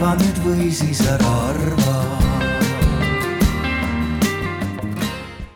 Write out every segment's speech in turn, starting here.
arva nüüd või siis ära arva.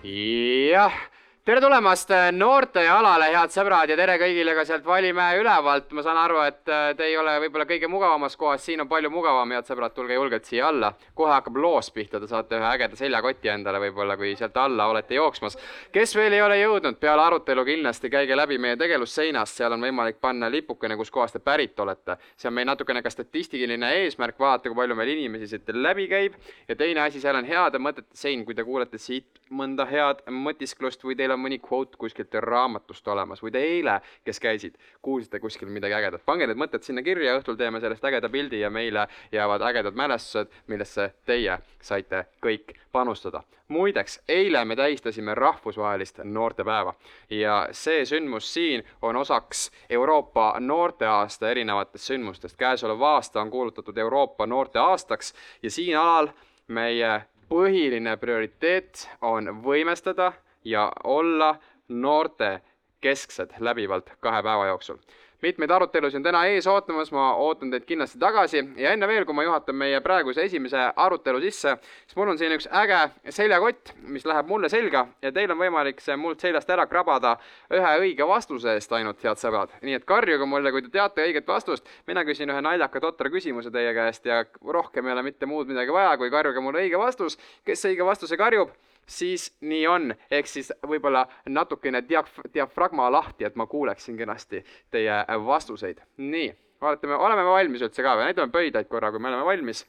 jah tere tulemast äh, noortealale, head sõbrad ja tere kõigile ka sealt Valimäe ülevalt. ma saan aru, et äh, te ei ole võib-olla kõige mugavamas kohas, siin on palju mugavam, head sõbrad, tulge julgelt siia alla. kohe hakkab loos pihta, te saate ühe ägeda seljakoti endale võib-olla, kui sealt alla olete jooksmas. kes veel ei ole jõudnud, peale arutelu kindlasti käige läbi meie tegevusseinast, seal on võimalik panna lipukene, kuskohast te pärit olete. see on meil natukene ka statistiline eesmärk, vaadata, kui palju meil inimesi siit läbi käib. ja teine asi, seal on heade mõtete sein, kui te kuulete siit mõnda head mõtisklust või teil on mõni kvoot kuskilt raamatust olemas või te eile, kes käisid, kuulsite kuskil midagi ägedat. pange need mõtted sinna kirja, õhtul teeme sellest ägeda pildi ja meile jäävad ägedad mälestused, millesse teie saite kõik panustada. muideks, eile me tähistasime rahvusvahelist noortepäeva ja see sündmus siin on osaks Euroopa noorteaasta erinevatest sündmustest. käesolev aasta on kuulutatud Euroopa noorteaastaks ja siin alal meie põhiline prioriteet on võimestada ja olla noorte kesksed läbivalt kahe päeva jooksul. mitmeid arutelusid on täna ees ootamas, ma ootan teid kindlasti tagasi ja enne veel, kui ma juhatan meie praeguse esimese arutelu sisse, siis mul on siin üks äge seljakott, mis läheb mulle selga ja teil on võimalik see mult seljast ära krabada ühe õige vastuse eest ainult, head sõbrad. nii et karjuge mulle, kui te teate õiget vastust, mina küsin ühe naljaka totra küsimuse teie käest ja rohkem ei ole mitte muud midagi vaja, kui karjuge mulle õige vastus. kes õige vastuse karjub siis nii on, ehk siis võib-olla natukene diaf-, diafragma lahti, et ma kuuleksin kenasti teie vastuseid. nii, vaatame, oleme me valmis üldse ka või, näitame pöidlaid korra, kui me oleme valmis.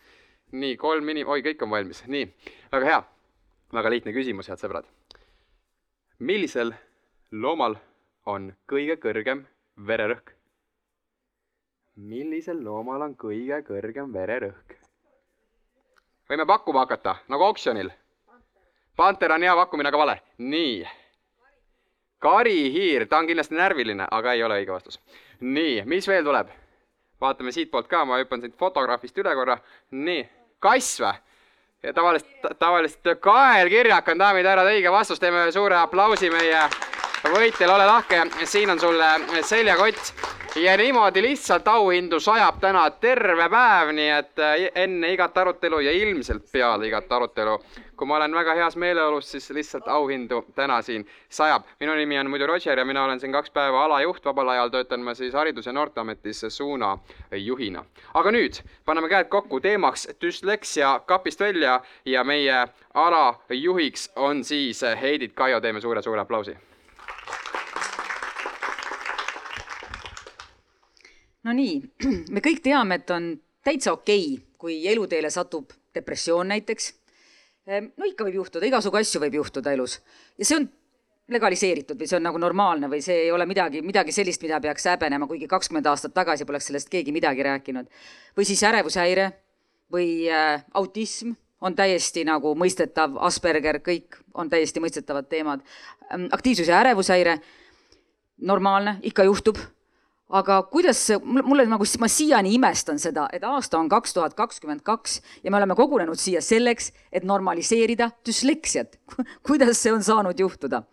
nii, kolm inim-, oi, kõik on valmis, nii, väga hea. väga lihtne küsimus, head sõbrad. millisel loomal on kõige kõrgem vererõhk? millisel loomal on kõige kõrgem vererõhk? võime pakkuma hakata, nagu oksjonil Panter on hea pakkumine, aga vale. nii. karihiir, ta on kindlasti närviline, aga ei ole õige vastus. nii, mis veel tuleb? vaatame siitpoolt ka, ma hüppan siit fotograafist üle korra. nii, kass või? tavaliselt, tavaliselt kaelkirjak on daamid ja härrad õige vastus, teeme suure aplausi meie võitjale, ole lahke, siin on sulle seljakott ja niimoodi lihtsalt auhindu sajab täna terve päev, nii et äh, enne igat arutelu ja ilmselt peale igat arutelu, kui ma olen väga heas meeleolus, siis lihtsalt auhindu täna siin sajab. minu nimi on muidu Roger ja mina olen siin kaks päeva alajuht, vabal ajal töötan ma siis Haridus- ja Noorteametis suunajuhina. aga nüüd paneme käed kokku, teemaks düsleksia kapist välja ja meie alajuhiks on siis Heidit Kaio, teeme suure-suure aplausi no nii, me kõik teame, et on täitsa okei okay,, kui eluteele satub depressioon näiteks. Ehm, no ikka võib juhtuda, igasugu asju võib juhtuda elus ja see on legaliseeritud või see on nagu normaalne või see ei ole midagi, midagi sellist, mida peaks häbenema, kuigi kakskümmend aastat tagasi poleks sellest keegi midagi rääkinud. või siis ärevushäire või äh, autism on täiesti nagu mõistetav, Asperger, kõik on täiesti mõistetavad teemad. Ehm, aktiivsus- ja ärevushäire, normaalne, ikka juhtub aga kuidas mulle nagu, ma siiani imestan seda, et aasta on kaks tuhat kakskümmend kaks ja me oleme kogunenud siia selleks, et normaliseerida düsleksiat. kuidas see on saanud juhtuda?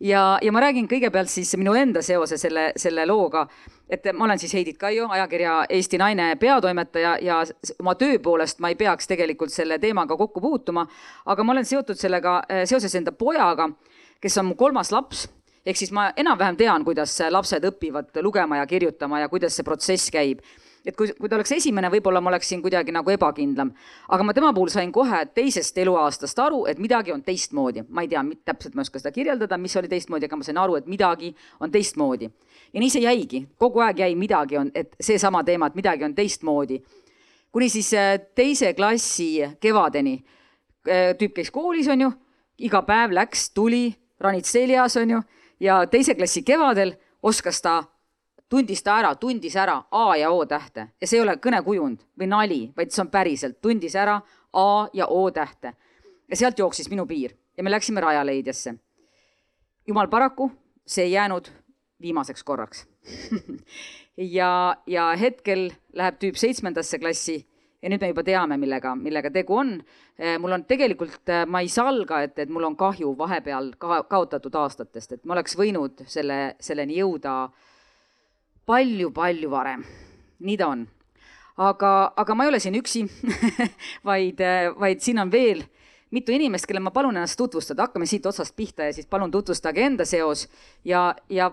ja, ja ma räägin kõigepealt siis minu enda seose selle, selle looga, et ma olen siis Heidit Kaio, ajakirja Eesti Naine peatoimetaja ja oma töö poolest ma ei peaks tegelikult selle teemaga kokku puutuma, aga ma olen seotud sellega seoses enda pojaga, kes on mu kolmas laps ehk siis ma enam-vähem tean, kuidas lapsed õpivad lugema ja kirjutama ja kuidas see protsess käib et kui, kui ta oleks esimene, võib-olla ma oleksin kuidagi nagu ebakindlam. aga ma tema puhul sain kohe teisest eluaastast aru, et midagi on teistmoodi. ma ei tea, täpselt ma ei oska seda kirjeldada, mis oli teistmoodi, aga ma sain aru, et midagi on teistmoodi. ja nii see jäigi, kogu aeg jäi midagi on, et seesama teema, et midagi on teistmoodi. kuni siis äh, teise klassi kevadeni. Äh, tüüp käis koolis, on ju, iga päev läks, tuli, ranid seljas, on ju ja teise klassi kevadel oskas ta, tundis ta ära, tundis ära A ja O tähte ja see ei ole kõnekujund või nali, vaid see on päriselt, tundis ära A ja O tähte. ja sealt jooksis minu piir ja me läksime Rajaleidjasse. jumal paraku, see ei jäänud viimaseks korraks ja, ja hetkel läheb tüüp seitsmendasse klassi ja nüüd me juba teame, millega, millega tegu on. Eh, mul on tegelikult, eh, ma ei salga, et, et mul on kahju vahepeal ka, kaotatud aastatest, et ma oleks võinud selle, selleni jõuda palju-palju varem. nii ta on. aga, aga ma ei ole siin üksi vaid, vaid siin on veel mitu inimest, kelle ma palun ennast tutvustada, hakkame siit otsast pihta ja siis palun tutvustage enda seos ja, ja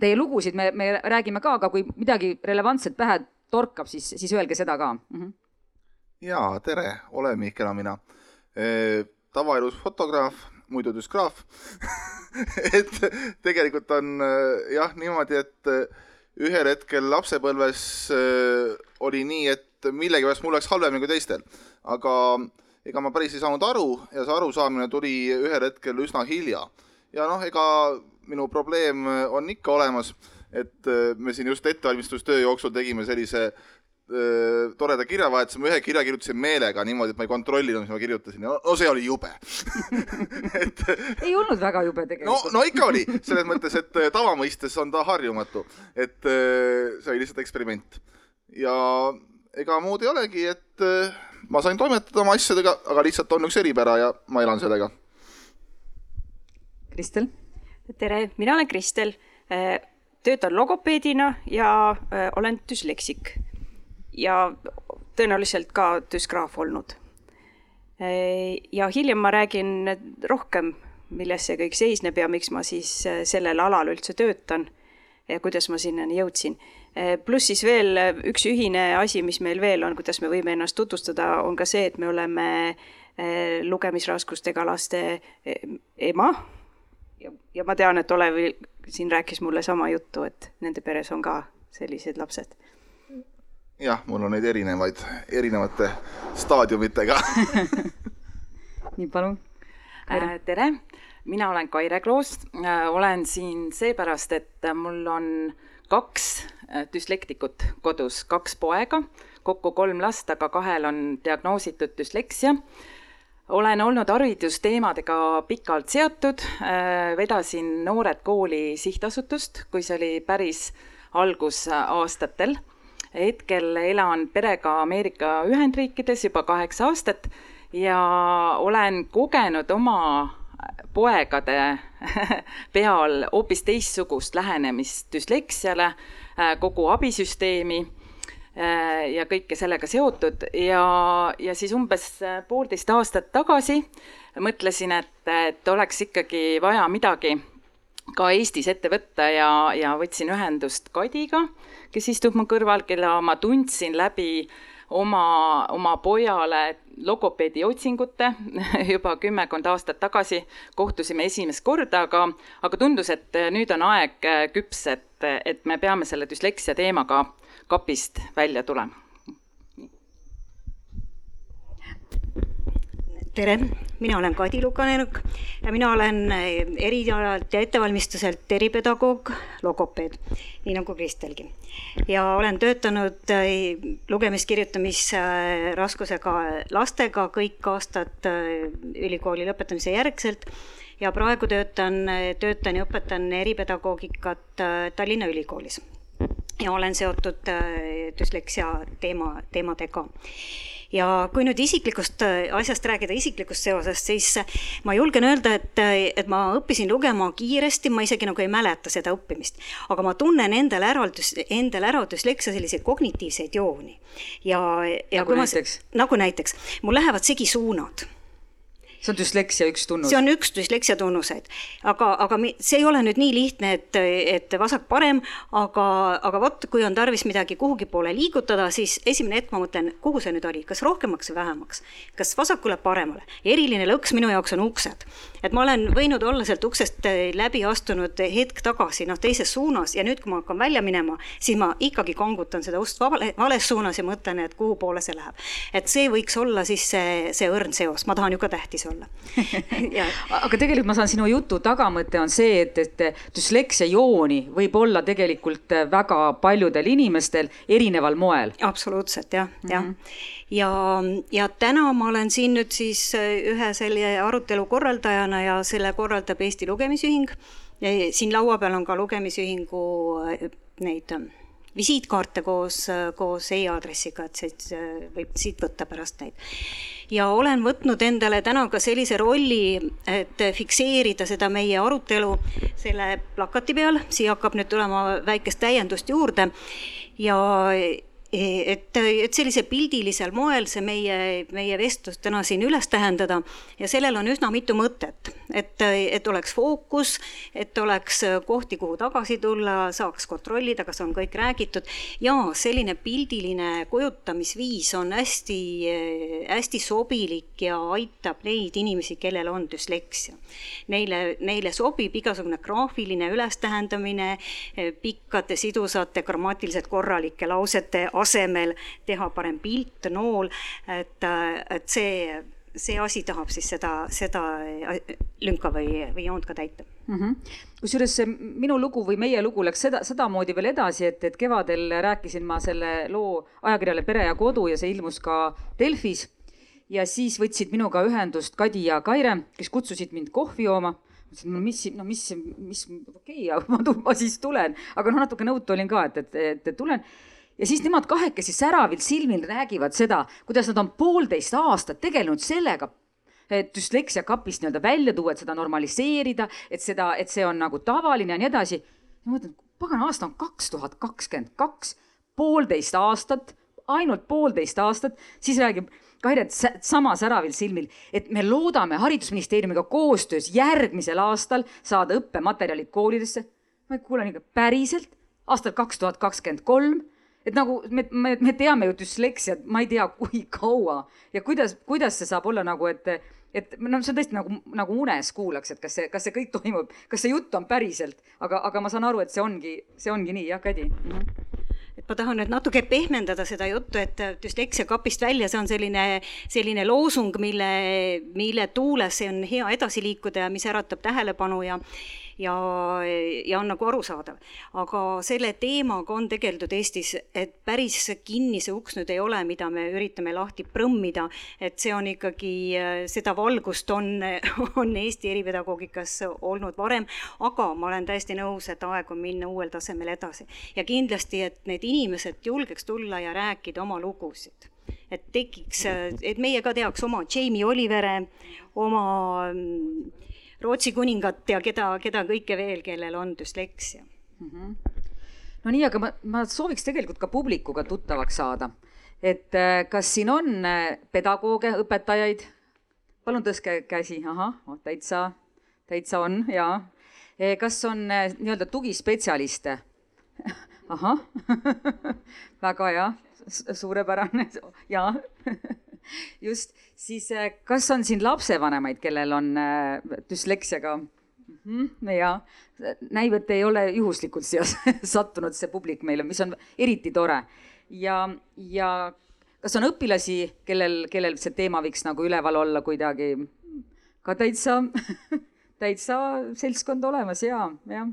teie lugusid me, me räägime ka, aga kui midagi relevantset pähe torkab, siis, siis öelge seda ka mm. -hmm. jaa, tere, olen Mihkel Amina e,. tavaelus fotograaf, muidu düsgraaf et tegelikult on jah niimoodi, et ühel hetkel lapsepõlves oli nii, et millegipärast mul läks halvemini kui teistel, aga ega ma päris ei saanud aru ja see arusaamine tuli ühel hetkel üsna hilja. ja noh, ega minu probleem on ikka olemas, et äh, me siin just ettevalmistustöö jooksul tegime sellise äh, toreda kirjavahetuse, ma ühe kirja kirjutasin meelega niimoodi, et ma ei kontrollinud, mis ma kirjutasin ja no, no see oli jube et ei olnud väga jube tegelikult. no, no ikka oli, selles mõttes, et äh, tava mõistes on ta harjumatu, et see oli lihtsalt eksperiment. ja ega muud ei olegi, et ma sain toimetada oma asjadega, aga lihtsalt on üks eripära ja ma elan sellega. Kristel? tere, mina olen Kristel, töötan logopeedina ja äh, olen düsleksik ja tõenäoliselt ka düsgraaf olnud. Äh, ja hiljem ma räägin rohkem, milles see kõik seisneb ja miks ma siis sellel alal üldse töötan ja kuidas ma sinnani jõudsin pluss siis veel üks ühine asi, mis meil veel on, kuidas me võime ennast tutvustada, on ka see, et me oleme lugemisraskustega laste ema. ja ma tean, et Olev siin rääkis mulle sama juttu, et nende peres on ka sellised lapsed. jah, mul on neid erinevaid, erinevate staadiumitega nii, palun. tere, mina olen Kaire Kloos, olen siin seepärast, et mul on kaks äh, düslektikut kodus, kaks poega, kokku kolm last, aga kahel on diagnoositud düsleksia. Olen olnud haridusteemadega pikalt seotud, äh, vedasin Noored Kooli sihtasutust, kui see oli päris algusaastatel. hetkel elan perega Ameerika Ühendriikides juba kaheksa aastat ja olen kogenud oma poegade peal hoopis teistsugust lähenemist düsleksiale, äh, kogu abisüsteemi äh, ja kõike sellega seotud. Ja, ja siis umbes äh, poolteist aastat tagasi mõtlesin, et, et oleks ikkagi vaja midagi ka Eestis ette võtta ja, ja võtsin ühendust Kadiga, kes istub mu kõrval, kelle ma tundsin läbi oma, oma pojale logopeedi otsingute. Juba kümmekond aastat tagasi kohtusime esimest korda, aga, aga tundus, et nüüd on aeg küps, et, et me peame selle düsleksia teemaga kapist välja tulema tere, mina olen Kadi Lukanenuk ja mina olen eh, erialalt ja ettevalmistuselt eripedagoog, logopeed, nii nagu Kristelgi. ja olen töötanud eh, lugemis-kirjutamisraskusega lastega kõik aastad eh, ülikooli lõpetamise järgselt ja praegu töötan, töötan ja õpetan eripedagoogikat Tallinna Ülikoolis. Ja olen seotud düsleksia teema, teemadega ja kui nüüd isiklikust äh, asjast rääkida, isiklikust seosest, siis äh, ma julgen öelda, et, äh, et ma õppisin lugema kiiresti, ma isegi nagu ei mäleta seda õppimist. aga ma tunnen endale ära, endale ära düsleksia selliseid kognitiivseid jooni. ja, ja nagu näiteks? nagu näiteks, mul lähevad segi suunad see on düsleksia üks tunnus? see on üks düsleksia tunnuseid, aga, aga see ei ole nüüd nii lihtne, et, et vasak-parem, aga, aga vot, kui on tarvis midagi kuhugi poole liigutada, siis esimene hetk ma mõtlen, kuhu see nüüd oli, kas rohkemaks või vähemaks, kas vasakule, paremale. eriline lõks minu jaoks on uksed, et ma olen võinud olla sealt uksest läbi astunud hetk tagasi, noh, teises suunas ja nüüd, kui ma hakkan välja minema, siis ma ikkagi kangutan seda ust vale, vales suunas ja mõtlen, et kuhu poole see läheb. et see võiks olla siis see, see õrn seos, ma tahan ju ka tähtis olla olla aga tegelikult ma saan sinu jutu tagamõte on see, et, et düsleksia jooni võib olla tegelikult väga paljudel inimestel erineval moel. absoluutselt jah, jah mm. -hmm. ja, ja täna ma olen siin nüüd siis ühe selle arutelu korraldajana ja selle korraldab Eesti Lugemisühing. siin laua peal on ka lugemisühingu neid visiitkaarte koos, koos e-aadressiga, et siit võib siit võtta pärast neid. Ja olen võtnud endale täna ka sellise rolli, et fikseerida seda meie arutelu selle plakati peal, siia hakkab nüüd tulema väikest täiendust juurde. Ja et, et sellisel pildilisel moel see meie, meie vestlus täna siin üles tähendada ja sellel on üsna mitu mõtet, et, et oleks fookus, et oleks kohti, kuhu tagasi tulla, saaks kontrollida, kas on kõik räägitud ja selline pildiline kujutamisviis on hästi, hästi sobilik ja aitab neid inimesi, kellel on düsleksia. Neile, neile sobib igasugune graafiline ülestähendamine, pikkade, sidusate, grammatiliselt korralike lausete asemel teha parem pilt, nool, et, et see, see asi tahab siis seda, seda lünka või, või joont ka täita. Mm -hmm.. kusjuures minu lugu või meie lugu läks seda, sedamoodi veel edasi, et, et kevadel rääkisin ma selle loo ajakirjale Pere ja Kodu ja see ilmus ka Delfis. ja siis võtsid minuga ühendust Kadi ja Kaire, kes kutsusid mind kohvi jooma. Mõtlesin, no mis, no mis, mis, okei okay,, ma, ma siis tulen, aga noh, natuke nõutu olin ka, et, et, et tulen ja siis nemad kahekesi säravil silmil räägivad seda, kuidas nad on poolteist aastat tegelenud sellega, et düsleksia kapist nii-öelda välja tuua, et seda normaliseerida, et seda, et see on nagu tavaline ja nii edasi. ma mõtlen, pagan, aasta on kaks tuhat kakskümmend kaks, poolteist aastat, ainult poolteist aastat, siis räägib Kairet sama säravil silmil, et me loodame Haridusministeeriumiga koostöös järgmisel aastal saada õppematerjalid koolidesse. ma kuulen ikka päriselt, aastal kaks tuhat kakskümmend kolm et nagu me, me, me teame ju düsleksiat, ma ei tea, kui kaua. Ja kuidas, kuidas see saab olla nagu, et, et noh, see on tõesti nagu, nagu unes kuulaks, et kas see, kas see kõik toimub, kas see jutt on päriselt, aga, aga ma saan aru, et see ongi, see ongi nii, jah, Kadi mm? -hmm et ma tahan nüüd natuke pehmendada seda juttu, et düsleksia kapist välja, see on selline, selline loosung, mille, mille tuules on hea edasi liikuda ja mis äratab tähelepanu ja ja, ja on nagu arusaadav. aga selle teemaga on tegeldud Eestis, et päris kinni see uks nüüd ei ole, mida me üritame lahti prõmmida, et see on ikkagi, seda valgust on, on Eesti eripedagoogikas olnud varem, aga ma olen täiesti nõus, et aeg on minna uuel tasemel edasi. ja kindlasti, et need inimesed julgeks tulla ja rääkida oma lugusid et tekiks, et meie ka teaks oma Jamie Olivere, oma Rootsi kuningat ja keda, keda kõike veel, kellel on düsleksia mm. -hmm. no nii, aga ma, ma sooviks tegelikult ka publikuga tuttavaks saada. et äh, kas siin on äh, pedagooge, õpetajaid? palun tõstke käsi, ahah, täitsa, täitsa on ja. Äh, kas on nii-öelda tugispetsialiste? ahah väga hea, suurepärane ja just, siis äh, kas on siin lapsevanemaid, kellel on äh, düsleksiaga mm? -hmm, ja näib, et ei ole juhuslikult siia sattunud see publik meile, mis on eriti tore. ja, ja kas on õpilasi, kellel, kellel see teema võiks nagu üleval olla kuidagi ka täitsa täitsa seltskond olemas ja, jah.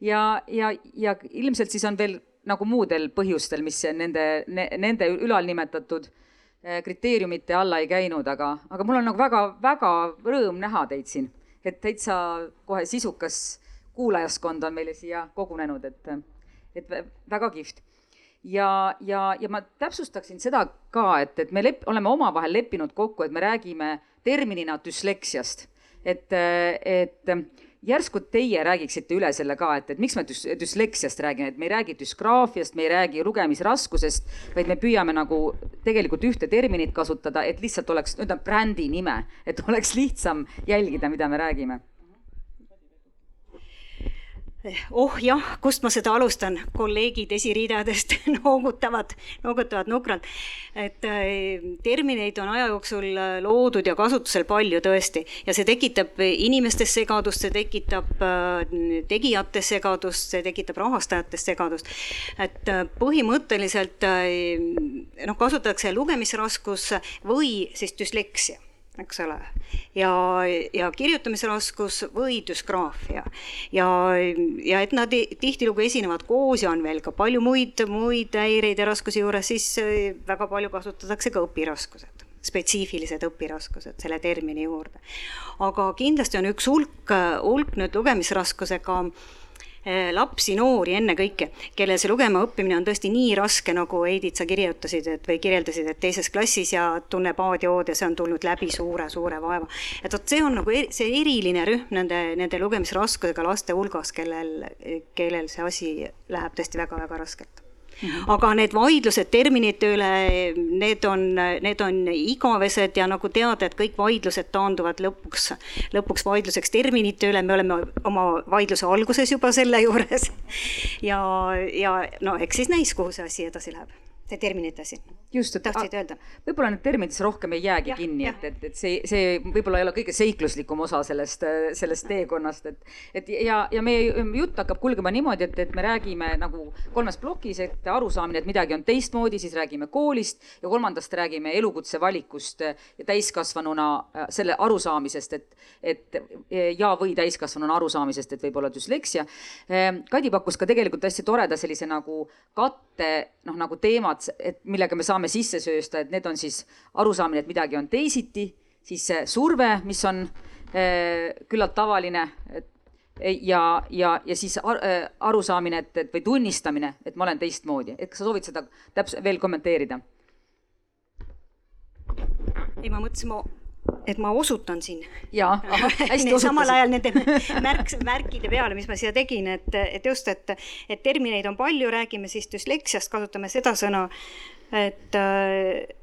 ja, ja, ja ilmselt siis on veel nagu muudel põhjustel, mis nende ne,, nende ülalnimetatud Eh, kriteeriumite alla ei käinud, aga, aga mul on nagu väga-väga rõõm näha teid siin, et täitsa kohe sisukas kuulajaskond on meile siia kogunenud, et, et väga kihvt. ja, ja, ja ma täpsustaksin seda ka, et, et me lep-, oleme omavahel leppinud kokku, et me räägime terminina düsleksiast, et, et järsku teie räägiksite üle selle ka, et, et miks me düs-, düsleksiast räägime, et me ei räägi düsgraafiast, me ei räägi lugemisraskusest, vaid me püüame nagu tegelikult ühte terminit kasutada, et lihtsalt oleks, ütleme, brändi nime, et oleks lihtsam jälgida, mida me räägime oh jah, kust ma seda alustan, kolleegid esiriidadest noogutavad, noogutavad nukralt. et äh, termineid on aja jooksul äh, loodud ja kasutusel palju tõesti ja see tekitab inimestes segadust, see tekitab äh, tegijates segadust, see tekitab rahastajates segadust. et põhimõtteliselt noh, kasutatakse lugemisraskus või siis düsleksia eks ole, ja, ja kirjutamisraskus või düsgraafia. ja, ja et nad tihtilugu esinevad koos ja on veel ka palju muid, muid häireid ja raskusi juures, siis äh, väga palju kasutatakse ka õpiraskused spetsiifilised õpiraskused selle termini juurde. aga kindlasti on üks hulk, hulk nüüd lugemisraskusega äh, Eh, lapsi, noori ennekõike, kellel see lugema õppimine on tõesti nii raske, nagu Heidit, sa kirjutasid, et või kirjeldasid, et teises klassis ja tunneb A-diood ja see on tulnud läbi suure-suure vaeva. et vot see on nagu er, see eriline rühm nende, nende lugemisraskusega laste hulgas, kellel, kellel see asi läheb tõesti väga-väga raskelt aga need vaidlused terminite üle, need on, need on igavesed ja nagu teada, et kõik vaidlused taanduvad lõpuks, lõpuks vaidluseks terminite üle, me oleme oma vaidluse alguses juba selle juures. ja, ja no eks siis näis, kuhu see asi edasi läheb, see terminite asi just, et tahtsid öelda? võib-olla need terminitesse rohkem ei jäägi ja, kinni, et, et, et see, see võib-olla ei ole kõige seikluslikum osa sellest, sellest teekonnast, et, et ja, ja meie jutt hakkab kulgema niimoodi, et, et me räägime nagu kolmes plokis, et arusaamine, et midagi on teistmoodi, siis räägime koolist ja kolmandast räägime elukutse valikust ja täiskasvanuna äh, selle arusaamisest, et, et ja, või täiskasvanuna arusaamisest, et võib olla düsleksia. Äh, Kadi pakkus ka tegelikult hästi toreda sellise nagu katte noh, nagu teemad, et millega me saame sisse söösta, et need on siis arusaamine, et midagi on teisiti, siis see surve, mis on äh, küllalt tavaline, et ja, ja, ja siis äh, arusaamine, et, et või tunnistamine, et ma olen teistmoodi, et kas sa soovid seda täpselt veel kommenteerida? ei, ma mõtlesin, ma et ma osutan siin. jaa, hästi osutasid. samal ajal nende märk, märkide peale, mis ma siia tegin, et, et just, et, et termineid on palju, räägime siis düsleksiast, kasutame seda sõna, et,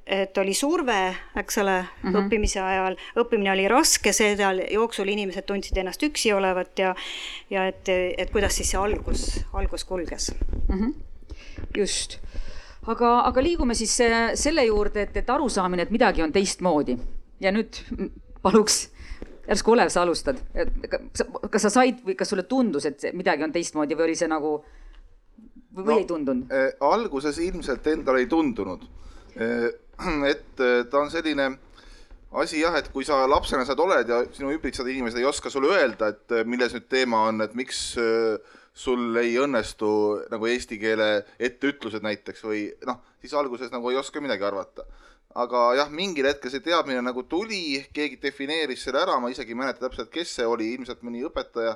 et oli surve, eks ole mm, -hmm. õppimise ajal, õppimine oli raske, selle jooksul inimesed tundsid ennast üksi olevat ja, ja et, et kuidas siis see algus, algus kulges mm. -hmm. just aga, aga liigume siis selle juurde, et, et arusaamine, et midagi on teistmoodi ja nüüd paluks, järsku Olev, sa alustad, kas sa said või kas sulle tundus, et midagi on teistmoodi või oli see nagu või, no, ei tundunud äh,? alguses ilmselt endale ei tundunud äh,. et äh, ta on selline asi jah, et kui sa lapsena sealt oled ja sinu ümbritsevad inimesed ei oska sulle öelda, et milles nüüd teema on, et miks äh, sul ei õnnestu nagu eesti keele etteütlused näiteks või noh, siis alguses nagu ei oska midagi arvata aga jah, mingil hetkel see teadmine nagu tuli, keegi defineeris selle ära, ma isegi ei mäleta täpselt, kes see oli, ilmselt mõni õpetaja.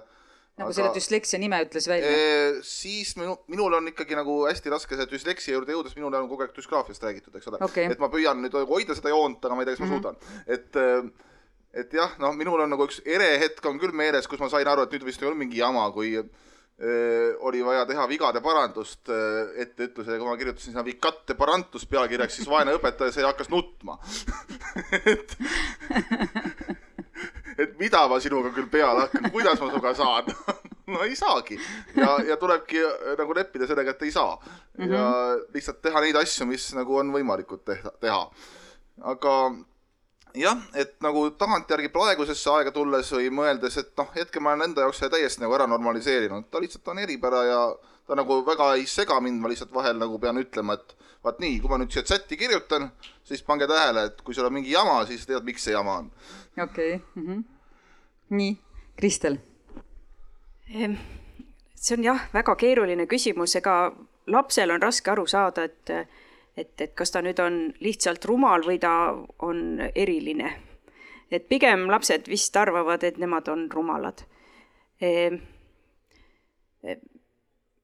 nagu aga, selle düsleksia nime ütles välja e,? siis minu, minul on ikkagi nagu hästi raske see düsleksia juurde jõuda, sest minul on kogu aeg düsgraafiast räägitud, eks ole okay.. et ma püüan nüüd hoida seda joont, aga ma ei tea, kas ma mm -hmm. suudan. et, et jah, noh, minul on nagu üks ere hetk on küll meeles, kus ma sain aru, et nüüd vist ei olnud mingi jama, kui oli vaja teha vigade parandust etteütlusega, kui ma kirjutasin sinna vikatte parantus pealkirjaks, siis vaene õpetaja, see hakkas nutma et, et mida ma sinuga küll peale hakkan, kuidas ma sinuga saan no ei saagi ja, ja tulebki nagu leppida sellega, et ei saa mm -hmm. ja lihtsalt teha neid asju, mis nagu on võimalikud teha, teha. aga jah, et nagu tagantjärgi praegusesse aega tulles või mõeldes, et noh, hetkel ma olen enda jaoks täiesti nagu ära normaliseerinud, ta lihtsalt on eripära ja ta nagu väga ei sega mind, ma lihtsalt vahel nagu pean ütlema, et vaat nii, kui ma nüüd siia chati kirjutan, siis pange tähele, et kui sul on mingi jama, siis tead, miks see jama on. okei okay. mm, -hmm. nii, Kristel. see on jah, väga keeruline küsimus, ega lapsel on raske aru saada, et et, et kas ta nüüd on lihtsalt rumal või ta on eriline. et pigem lapsed vist arvavad, et nemad on rumalad e,. E,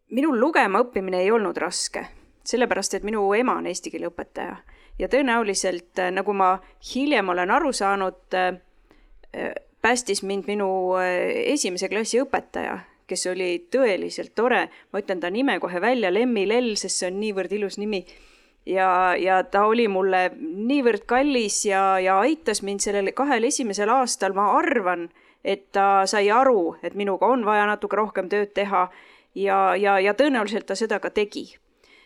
minul lugema õppimine ei olnud raske, sellepärast et minu ema on eesti keele õpetaja ja tõenäoliselt, nagu ma hiljem olen aru saanud, e, päästis mind minu e, esimese klassi õpetaja, kes oli tõeliselt tore, ma ütlen ta nime kohe välja, Lemmi Lell, sest see on niivõrd ilus nimi ja, ja ta oli mulle niivõrd kallis ja, ja aitas mind sellel kahel esimesel aastal, ma arvan, et ta sai aru, et minuga on vaja natuke rohkem tööd teha ja, ja, ja tõenäoliselt ta seda ka tegi.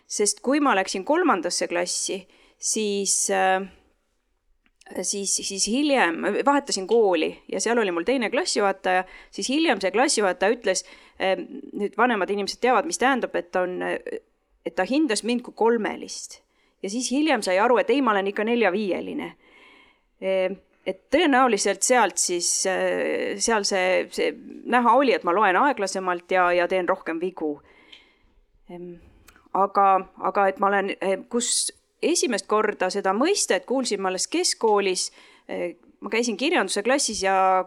sest kui ma läksin kolmandasse klassi, siis äh, siis, siis hiljem vahetasin kooli ja seal oli mul teine klassijuhataja, siis hiljem see klassijuhataja ütles, äh, nüüd vanemad inimesed teavad, mis tähendab, et on, et ta hindas mind kui kolmelist ja siis hiljem sai aru, et ei, ma olen ikka nelja-viieline. et tõenäoliselt sealt siis, seal see, see näha oli, et ma loen aeglasemalt ja, ja teen rohkem vigu. aga, aga et ma olen, kus esimest korda seda mõistet kuulsin ma alles keskkoolis, ma käisin kirjanduse klassis ja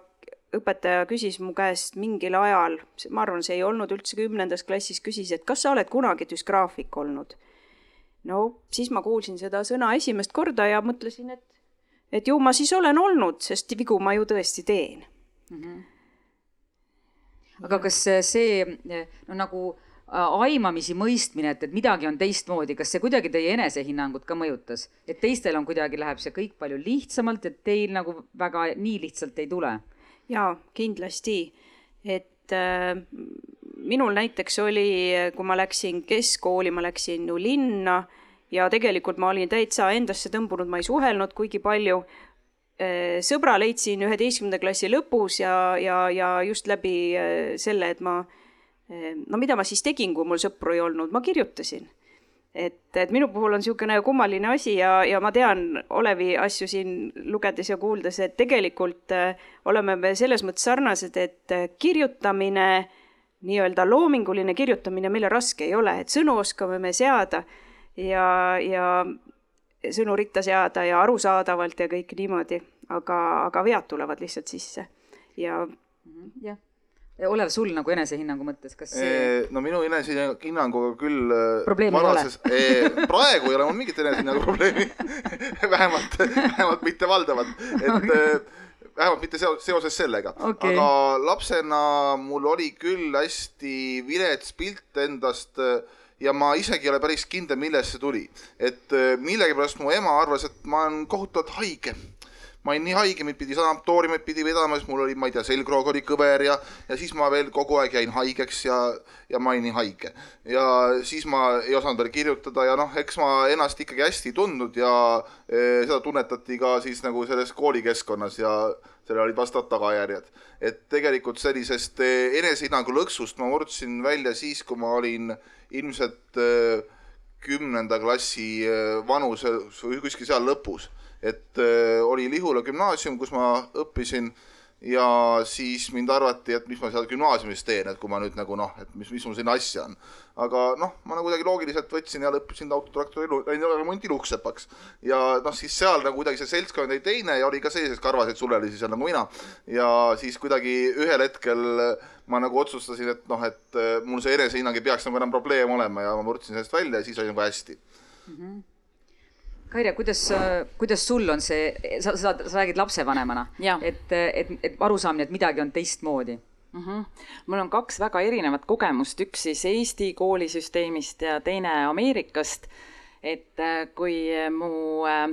õpetaja küsis mu käest mingil ajal, ma arvan, see ei olnud üldse kümnendas klassis, küsis, et kas sa oled kunagi düsgraafik olnud no siis ma kuulsin seda sõna esimest korda ja mõtlesin, et, et ju ma siis olen olnud, sest vigu ma ju tõesti teen mm. -hmm. aga kas see no nagu aimamisi mõistmine, et, et midagi on teistmoodi, kas see kuidagi teie enesehinnangut ka mõjutas, et teistel on kuidagi, läheb see kõik palju lihtsamalt, et teil nagu väga nii lihtsalt ei tule? jaa, kindlasti, et äh, minul näiteks oli, kui ma läksin keskkooli, ma läksin ju linna ja tegelikult ma olin täitsa endasse tõmbunud, ma ei suhelnud kuigi palju äh,. sõbra leidsin üheteistkümnenda klassi lõpus ja, ja, ja just läbi äh, selle, et ma äh, no mida ma siis tegin, kui mul sõpru ei olnud, ma kirjutasin. et, et minu puhul on niisugune kummaline asi ja, ja ma tean Olevi asju siin lugedes ja kuuldes, et tegelikult oleme me selles mõttes sarnased, et kirjutamine, nii-öelda loominguline kirjutamine meile raske ei ole, et sõnu oskame me seada ja, ja sõnu ritta seada ja arusaadavalt ja kõik niimoodi, aga, aga vead tulevad lihtsalt sisse ja jah Olev, sul nagu enesehinnangu mõttes, kas see... no minu enesehinnanguga küll äh, probleemi varases, ei ole? praegu ei ole mul mingit enesehinnangu probleemi vähemalt, vähemalt mitte valdavalt, et okay. Äh, vähemalt mitte seoses sellega. Okay.. aga lapsena mul oli küll hästi vilets pilt endast äh, ja ma isegi ei ole päris kindel, millest see tuli. et millegipärast mu ema arvas, et ma olen kohutavalt haige ma olin nii haige, mind pidi sanatooriumit pidi vedama, siis mul oli, ma ei tea, selgroog oli kõver ja, ja siis ma veel kogu aeg jäin haigeks ja, ja ma olin nii haige. ja siis ma ei osanud veel kirjutada ja noh, eks ma ennast ikkagi hästi ei tundnud ja e, seda tunnetati ka siis nagu selles koolikeskkonnas ja sellel olid vastavad tagajärjed. et tegelikult sellisest e, enesehinnangu lõksust ma murdsin välja siis, kui ma olin ilmselt e, kümnenda klassi vanuses või kuskil seal lõpus et äh, oli Lihula gümnaasium, kus ma õppisin ja siis mind arvati, et mis ma seal gümnaasiumis teen, et kui ma nüüd nagu noh, et mis, mis mul siin asja on. aga noh, ma nagu kuidagi loogiliselt võtsin ja lõpetasin autotraktori remondi lukksepaks. ja noh, siis seal nagu kuidagi see seltskond oli teine ja oli ka selliseid karvaseid sulelisi seal nagu mina. ja siis kuidagi ühel hetkel ma nagu otsustasin, et noh, et äh, mul see enesehinnang ei peaks nagu enam probleem olema ja ma murdsin sellest välja ja siis oli nagu hästi mm. -hmm Kaire, kuidas, kuidas sul on see, sa, sa, sa räägid lapsevanemana, et, et, et arusaamine, et midagi on teistmoodi mm? -hmm. mul on kaks väga erinevat kogemust, üks siis Eesti koolisüsteemist ja teine Ameerikast. et äh, kui mu äh,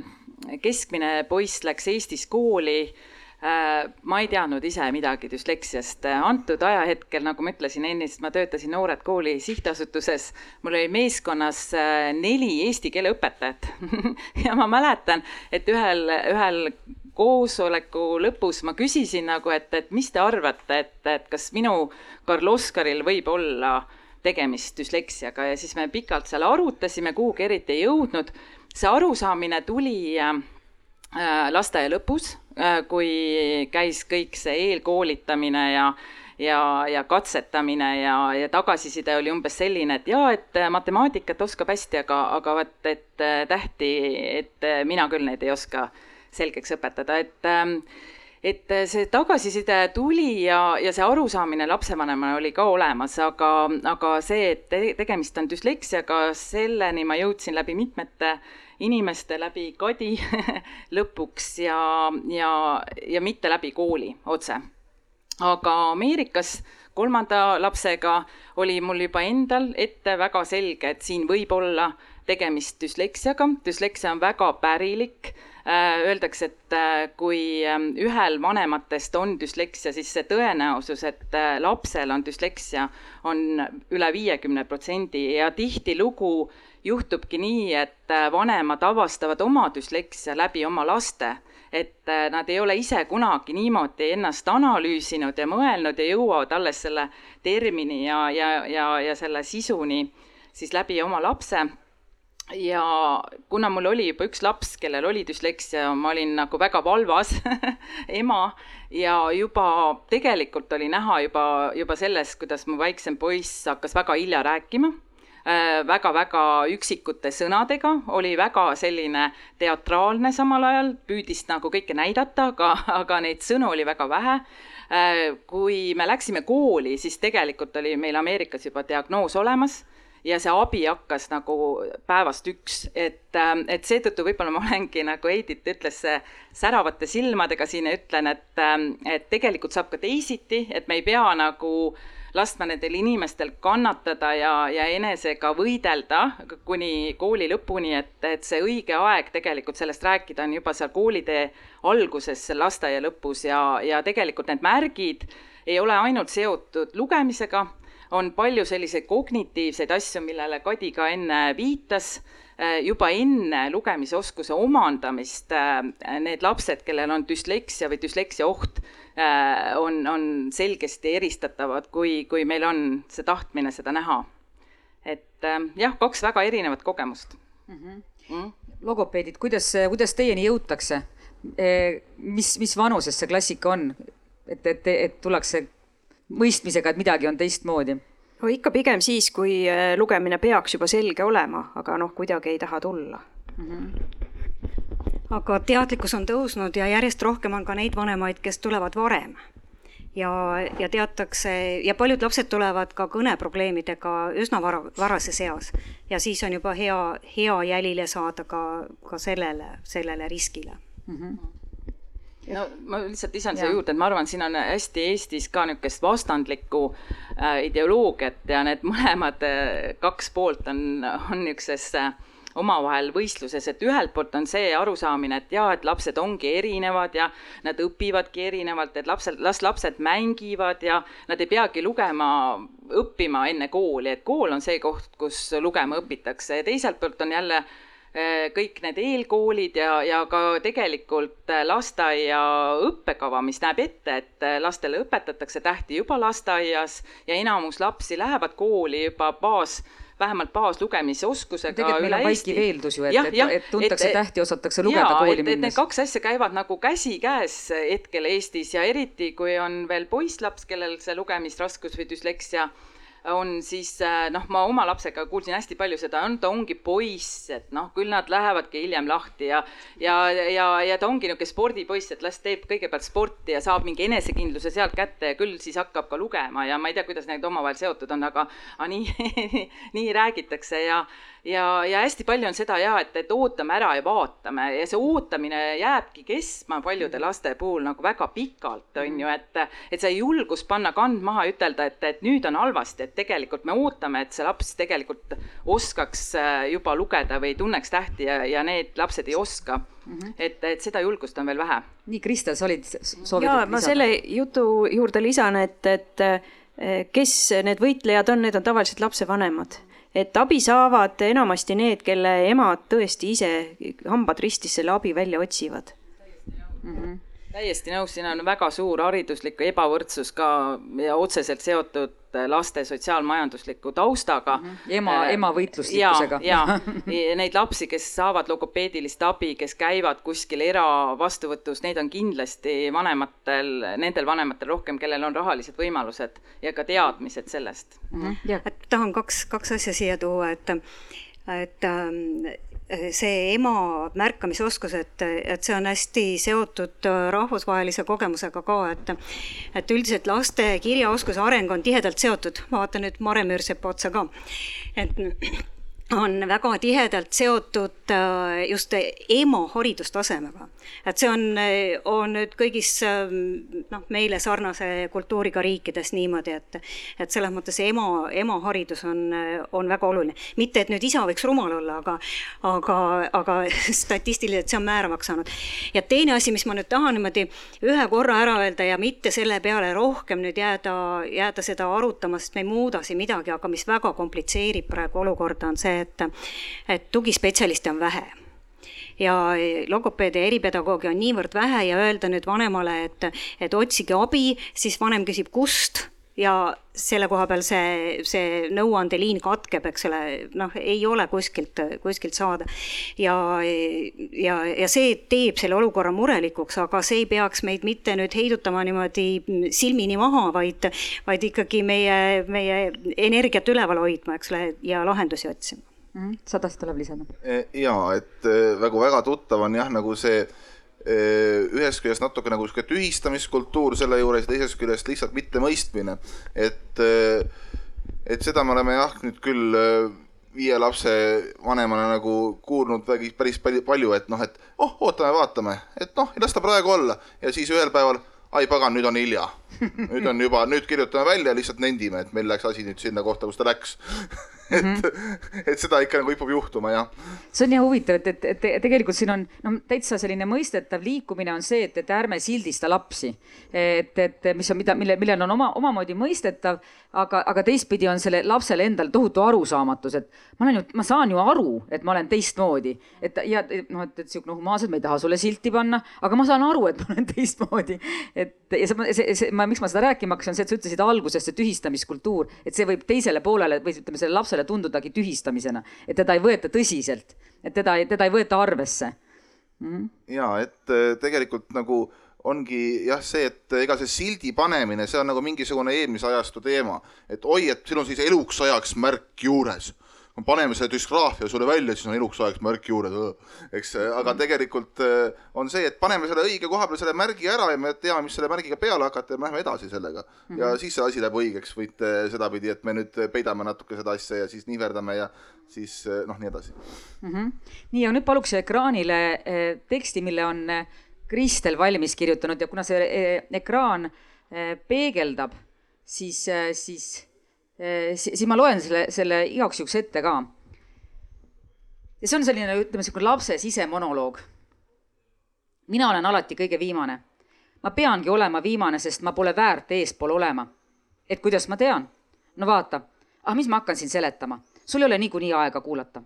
keskmine poiss läks Eestis kooli Äh, ma ei teadnud ise midagi düsleksiast. antud ajahetkel, nagu ma ütlesin ennist, ma töötasin Noored Kooli sihtasutuses. mul oli meeskonnas äh, neli eesti keele õpetajat ja ma mäletan, et ühel, ühel koosoleku lõpus ma küsisin nagu, et, et mis te arvate, et, et kas minu Karl Oskaril võib olla tegemist düsleksiaga ja siis me pikalt seal arutasime, kuhugi eriti ei jõudnud. see arusaamine tuli äh, lasteaia lõpus Äh, kui käis kõik see eelkoolitamine ja ja, ja katsetamine ja, ja tagasiside oli umbes selline, et jaa, et matemaatikat oskab hästi, aga, aga vot, et äh, tähti, et äh, mina küll neid ei oska selgeks õpetada, et ähm, et see tagasiside tuli ja, ja see arusaamine lapsevanemana oli ka olemas, aga, aga see, et tegemist on düsleksiaga, selleni ma jõudsin läbi mitmete inimeste läbi kadi lõpuks ja, ja, ja mitte läbi kooli otse. aga Ameerikas kolmanda lapsega oli mul juba endal ette väga selge, et siin võib olla tegemist düsleksiaga, düsleksia on väga pärilik öeldakse, et äh, kui ähm, ühel vanematest on düsleksia, siis see tõenäosus, et äh, lapsel on düsleksia, on üle viiekümne protsendi. Ja tihtilugu juhtubki nii, et äh, vanemad avastavad oma düsleksia läbi oma laste, et äh, nad ei ole ise kunagi niimoodi ennast analüüsinud ja mõelnud ja jõuavad alles selle termini ja, ja, ja, ja selle sisuni siis läbi oma lapse ja kuna mul oli juba üks laps, kellel oli düsleksia, ma olin nagu väga valvas ema ja juba tegelikult oli näha juba, juba sellest, kuidas mu väiksem poiss hakkas väga hilja rääkima väga-väga äh, üksikute sõnadega, oli väga selline teatraalne samal ajal, püüdis nagu kõike näidata, aga, aga neid sõnu oli väga vähe. Äh, kui me läksime kooli, siis tegelikult oli meil Ameerikas juba diagnoos olemas ja see abi hakkas nagu päevast üks, et, äh, et seetõttu võib-olla ma olengi nagu Heidit ütles säravate silmadega siin ütlen, et, et tegelikult saab ka teisiti, et me ei pea nagu laskma nendel inimestel kannatada ja, ja enesega võidelda kuni kooli lõpuni, et, et see õige aeg tegelikult sellest rääkida on juba seal koolitee alguses, lasteaia lõpus ja, ja tegelikult need märgid ei ole ainult seotud lugemisega, on palju selliseid kognitiivseid asju, millele Kadi ka enne viitas Äh, juba enne lugemisoskuse omandamist äh, need lapsed, kellel on düsleksia või düsleksia oht, äh, on, on selgesti eristatavad, kui, kui meil on see tahtmine seda näha. et jah, kaks väga erinevat kogemust mm. -hmm. Mm? logopeedid, kuidas, kuidas teieni jõutakse? mis, mis vanuses see klassika on, et, et, et tullakse mõistmisega, et midagi on teistmoodi? no ikka pigem siis, kui äh, lugemine peaks juba selge olema, aga noh, kuidagi ei taha tulla mm. -hmm. aga teadlikkus on tõusnud ja järjest rohkem on ka neid vanemaid, kes tulevad varem. ja, ja teatakse ja paljud lapsed tulevad ka kõneprobleemidega üsna vara, varases eas ja siis on juba hea, hea jälile saada ka, ka sellele, sellele riskile mm. -hmm no ma lihtsalt lisan siia juurde, et ma arvan, siin on hästi Eestis ka niisugust vastandlikku äh, ideoloogiat ja need mõlemad äh, kaks poolt on, on niisuguses äh, omavahel võistluses, et ühelt poolt on see arusaamine, et jaa, et lapsed ongi erinevad ja nad õpivadki erinevalt, et lapsed, las lapsed mängivad ja nad ei peagi lugema, õppima enne kooli, et kool on see koht, kus lugema õpitakse. Ja teiselt poolt on jälle äh, kõik need eelkoolid ja, ja ka tegelikult äh, lasteaia õppekava, mis näeb ette, et äh, lastele õpetatakse tähti juba lasteaias ja enamus lapsi lähevad kooli juba baas vähemalt baaslugemisoskusega tegelikult meil on vaikiv eeldus ju, et, et, et tuntakse et, tähti, osatakse lugeda jaa, kooli minnes. Need kaks asja käivad nagu käsikäes hetkel Eestis ja eriti, kui on veel poisslaps, kellel see lugemisraskus või düsleksia on siis äh, noh, ma oma lapsega kuulsin hästi palju seda, on, ta ongi poiss, et noh, küll nad lähevadki hiljem lahti ja ja, ja, ja ta ongi niisugune spordipoiss, et las teeb kõigepealt sporti ja saab mingi enesekindluse sealt kätte ja küll siis hakkab ka lugema ja ma ei tea, kuidas need omavahel seotud on, aga, aga nii nii räägitakse ja ja, ja hästi palju on seda ja, et, et ootame ära ja vaatame ja see ootamine jääbki kestma paljude laste puhul nagu väga pikalt, on ju, et, et see julgus panna kand maha ja ütelda, et, et nüüd on halvasti, et tegelikult me ootame, et see laps tegelikult oskaks äh, juba lugeda või tunneks tähti ja, ja need lapsed ei oska Mm -hmm. et, et seda julgust on veel vähe. nii, Kristel, sa olid soovinud jaa, ma selle jutu juurde lisan, et, et kes need võitlejad on, need on tavaliselt lapsevanemad et abi saavad enamasti need, kelle emad tõesti ise hambad ristis selle abi välja otsivad mm. -hmm täiesti nõus, siin on väga suur hariduslik ebavõrdsus ka ja otseselt seotud laste sotsiaalmajandusliku taustaga mm. -hmm. ema äh,, ema võitluslikkusega. ja, ja neid lapsi, kes saavad logopeedilist abi, kes käivad kuskil eravastuvõtus, neid on kindlasti vanematel, nendel vanematel rohkem, kellel on rahalised võimalused ja ka teadmised sellest mm. -hmm. et tahan kaks, kaks asja siia tuua, et et ähm, see ema märkamisoskus, et, et see on hästi seotud rahvusvahelise kogemusega ka, et et üldiselt laste kirjaoskuse areng on tihedalt seotud, ma vaatan nüüd Mare Müürsepa otsa ka, et on väga tihedalt seotud äh, just ema haridustasemega. Et see on, on nüüd kõigis ähm, noh, meile sarnase kultuuriga riikides niimoodi, et et selles mõttes ema, ema haridus on, on väga oluline. mitte, et nüüd isa võiks rumal olla, aga aga, aga statistiliselt see on määravaks saanud. ja teine asi, mis ma nüüd tahan niimoodi ühe korra ära öelda ja mitte selle peale rohkem nüüd jääda, jääda seda arutama, sest me ei muuda siin midagi, aga mis väga komplitseerib praegu olukorda, on see, et, et tugispetsialiste on vähe ja logopeede ja eripedagoogi on niivõrd vähe ja öelda nüüd vanemale, et, et otsige abi, siis vanem küsib, kust ja selle koha peal see, see nõuandeliin katkeb, eks ole, noh, ei ole kuskilt, kuskilt saada. ja, ja, ja see teeb selle olukorra murelikuks, aga see ei peaks meid mitte nüüd heidutama niimoodi silmini maha, vaid, vaid ikkagi meie, meie energiat üleval hoidma, eks ole, ja lahendusi otsima mm. -hmm. sa tahtsid veel lisada? E, jaa, et väga-väga e, tuttav on jah, nagu see e, ühest küljest natuke nagu sihuke tühistamiskultuur selle juures ja teisest küljest lihtsalt mittemõistmine. et, et seda me oleme jah, nüüd küll viie lapse vanemana nagu kuulnud päris palju, palju, et noh, et oh, ootame, vaatame, et noh, las ta praegu olla ja siis ühel päeval, ai pagan, nüüd on hilja nüüd on juba, nüüd kirjutame välja, lihtsalt nendime, et meil läks asi nüüd sinna kohta, kus ta läks et mm, -hmm. et seda ikka nagu kipub juhtuma, jah. see on jah huvitav, et, et, et tegelikult siin on no täitsa selline mõistetav liikumine on see, et, et ärme sildista lapsi. et, et mis on, mida, mille, millel on oma, omamoodi mõistetav, aga, aga teistpidi on selle lapsele endal tohutu arusaamatus, et ma olen ju, ma saan ju aru, et ma olen teistmoodi. et ja noh, et, et sihuke noh, humaanselt ma ei taha sulle silti panna, aga ma saan aru, et ma olen teistmoodi. et ja see, see, see, ma, miks ma seda rääkima hakkasin, on see, et sa ütlesid alguses see tühistamiskultuur, et see võib teisele poolele või ütleme, sellele lapsele tundudagi tühistamisena, et teda ei võeta tõsiselt, et teda, teda ei võeta arvesse mm. ja et äh, tegelikult nagu ongi jah, see, et ega see sildi panemine, see on nagu mingisugune eelmise ajastu teema, et oi, et sul on siis eluks ajaks märk juures paneme selle düsgraafia sulle välja, siis on eluks ajaks märk juures, eks, aga tegelikult äh, on see, et paneme selle õige koha peale selle märgi ära ja me teame, mis selle märgiga peale hakata ja me lähme edasi sellega mm. -hmm. ja siis see asi läheb õigeks, võite sedapidi, et me nüüd peidame natuke seda asja ja siis nihverdame ja siis äh, noh, nii edasi mm. -hmm. nii, ja nüüd paluks ekraanile äh, teksti, mille on Kristel valmis kirjutanud ja kuna see ekraan peegeldab, siis, siis Äh, siis ma loen selle, selle igaks juhuks ette ka. ja see on selline, ütleme, niisugune lapse sisemonoloog. mina olen alati kõige viimane. ma peangi olema viimane, sest ma pole väärt eespool olema. et kuidas ma tean? no vaata, ah mis ma hakkan siin seletama, sul ei ole niikuinii aega kuulata.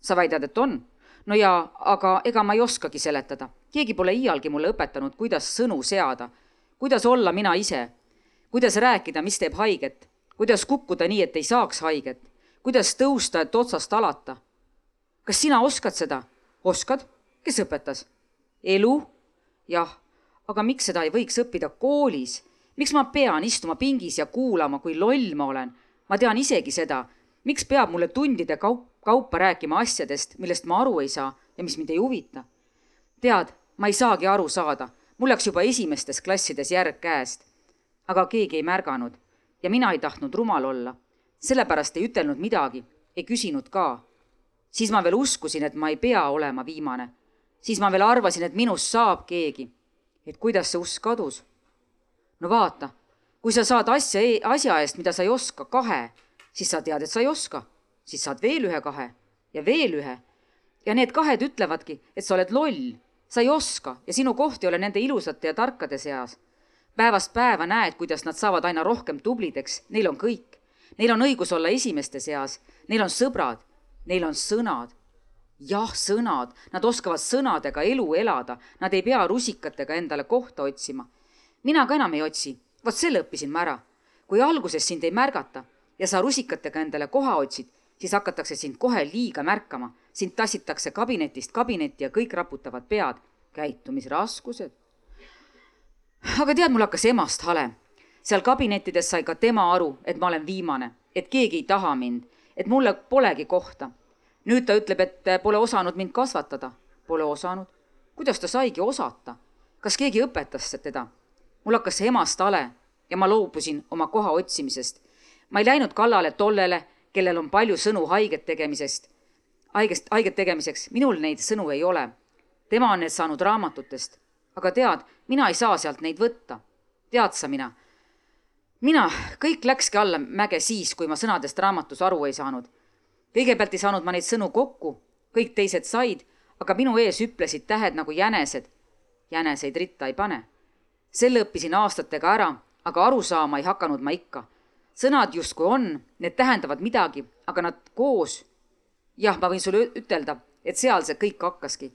sa väidad, et on? no jaa, aga ega ma ei oskagi seletada. keegi pole iialgi mulle õpetanud, kuidas sõnu seada, kuidas olla mina ise, kuidas rääkida, mis teeb haiget kuidas kukkuda nii, et ei saaks haiget, kuidas tõusta, et otsast alata. kas sina oskad seda? oskad? kes õpetas? elu? jah, aga miks seda ei võiks õppida koolis? miks ma pean istuma pingis ja kuulama, kui loll ma olen? ma tean isegi seda, miks peab mulle tundide kaup, kaupa rääkima asjadest, millest ma aru ei saa ja mis mind ei huvita? tead, ma ei saagi aru saada, mul läks juba esimestes klassides järg käest. aga keegi ei märganud ja mina ei tahtnud rumal olla. sellepärast ei ütelnud midagi, ei küsinud ka. siis ma veel uskusin, et ma ei pea olema viimane. siis ma veel arvasin, et minust saab keegi. et kuidas see usk kadus? no vaata, kui sa saad asja, e-, asja eest, mida sa ei oska, kahe, siis sa tead, et sa ei oska. siis saad veel ühe kahe ja veel ühe. ja need kahed ütlevadki, et sa oled loll, sa ei oska ja sinu koht ei ole nende ilusate ja tarkade seas päevast päeva näed, kuidas nad saavad aina rohkem tublideks, neil on kõik. Neil on õigus olla esimeste seas, neil on sõbrad, neil on sõnad. jah, sõnad, nad oskavad sõnadega elu elada, nad ei pea rusikatega endale kohta otsima. mina ka enam ei otsi, vot selle õppisin ma ära. kui alguses sind ei märgata ja sa rusikatega endale koha otsid, siis hakatakse sind kohe liiga märkama. sind tassitakse kabinetist kabinetti ja kõik raputavad pead. käitumisraskused aga tead, mul hakkas emast hale. seal kabinettides sai ka tema aru, et ma olen viimane, et keegi ei taha mind, et mulle polegi kohta. nüüd ta ütleb, et pole osanud mind kasvatada. Pole osanud? kuidas ta saigi osata? kas keegi õpetas teda? mul hakkas emast hale ja ma loobusin oma koha otsimisest. ma ei läinud kallale tollele, kellel on palju sõnu haiget tegemisest, haigest, haiget tegemiseks, minul neid sõnu ei ole. tema on need saanud raamatutest aga tead, mina ei saa sealt neid võtta. tead sa, mina? mina, kõik läkski alla mäge siis, kui ma sõnadest raamatus aru ei saanud. kõigepealt ei saanud ma neid sõnu kokku, kõik teised said, aga minu ees hüplesid tähed nagu jänesed. jäneseid ritta ei pane. selle õppisin aastatega ära, aga aru saama ei hakanud ma ikka. sõnad justkui on, need tähendavad midagi, aga nad koos. jah, ma võin sulle ütelda, et seal see kõik hakkaski.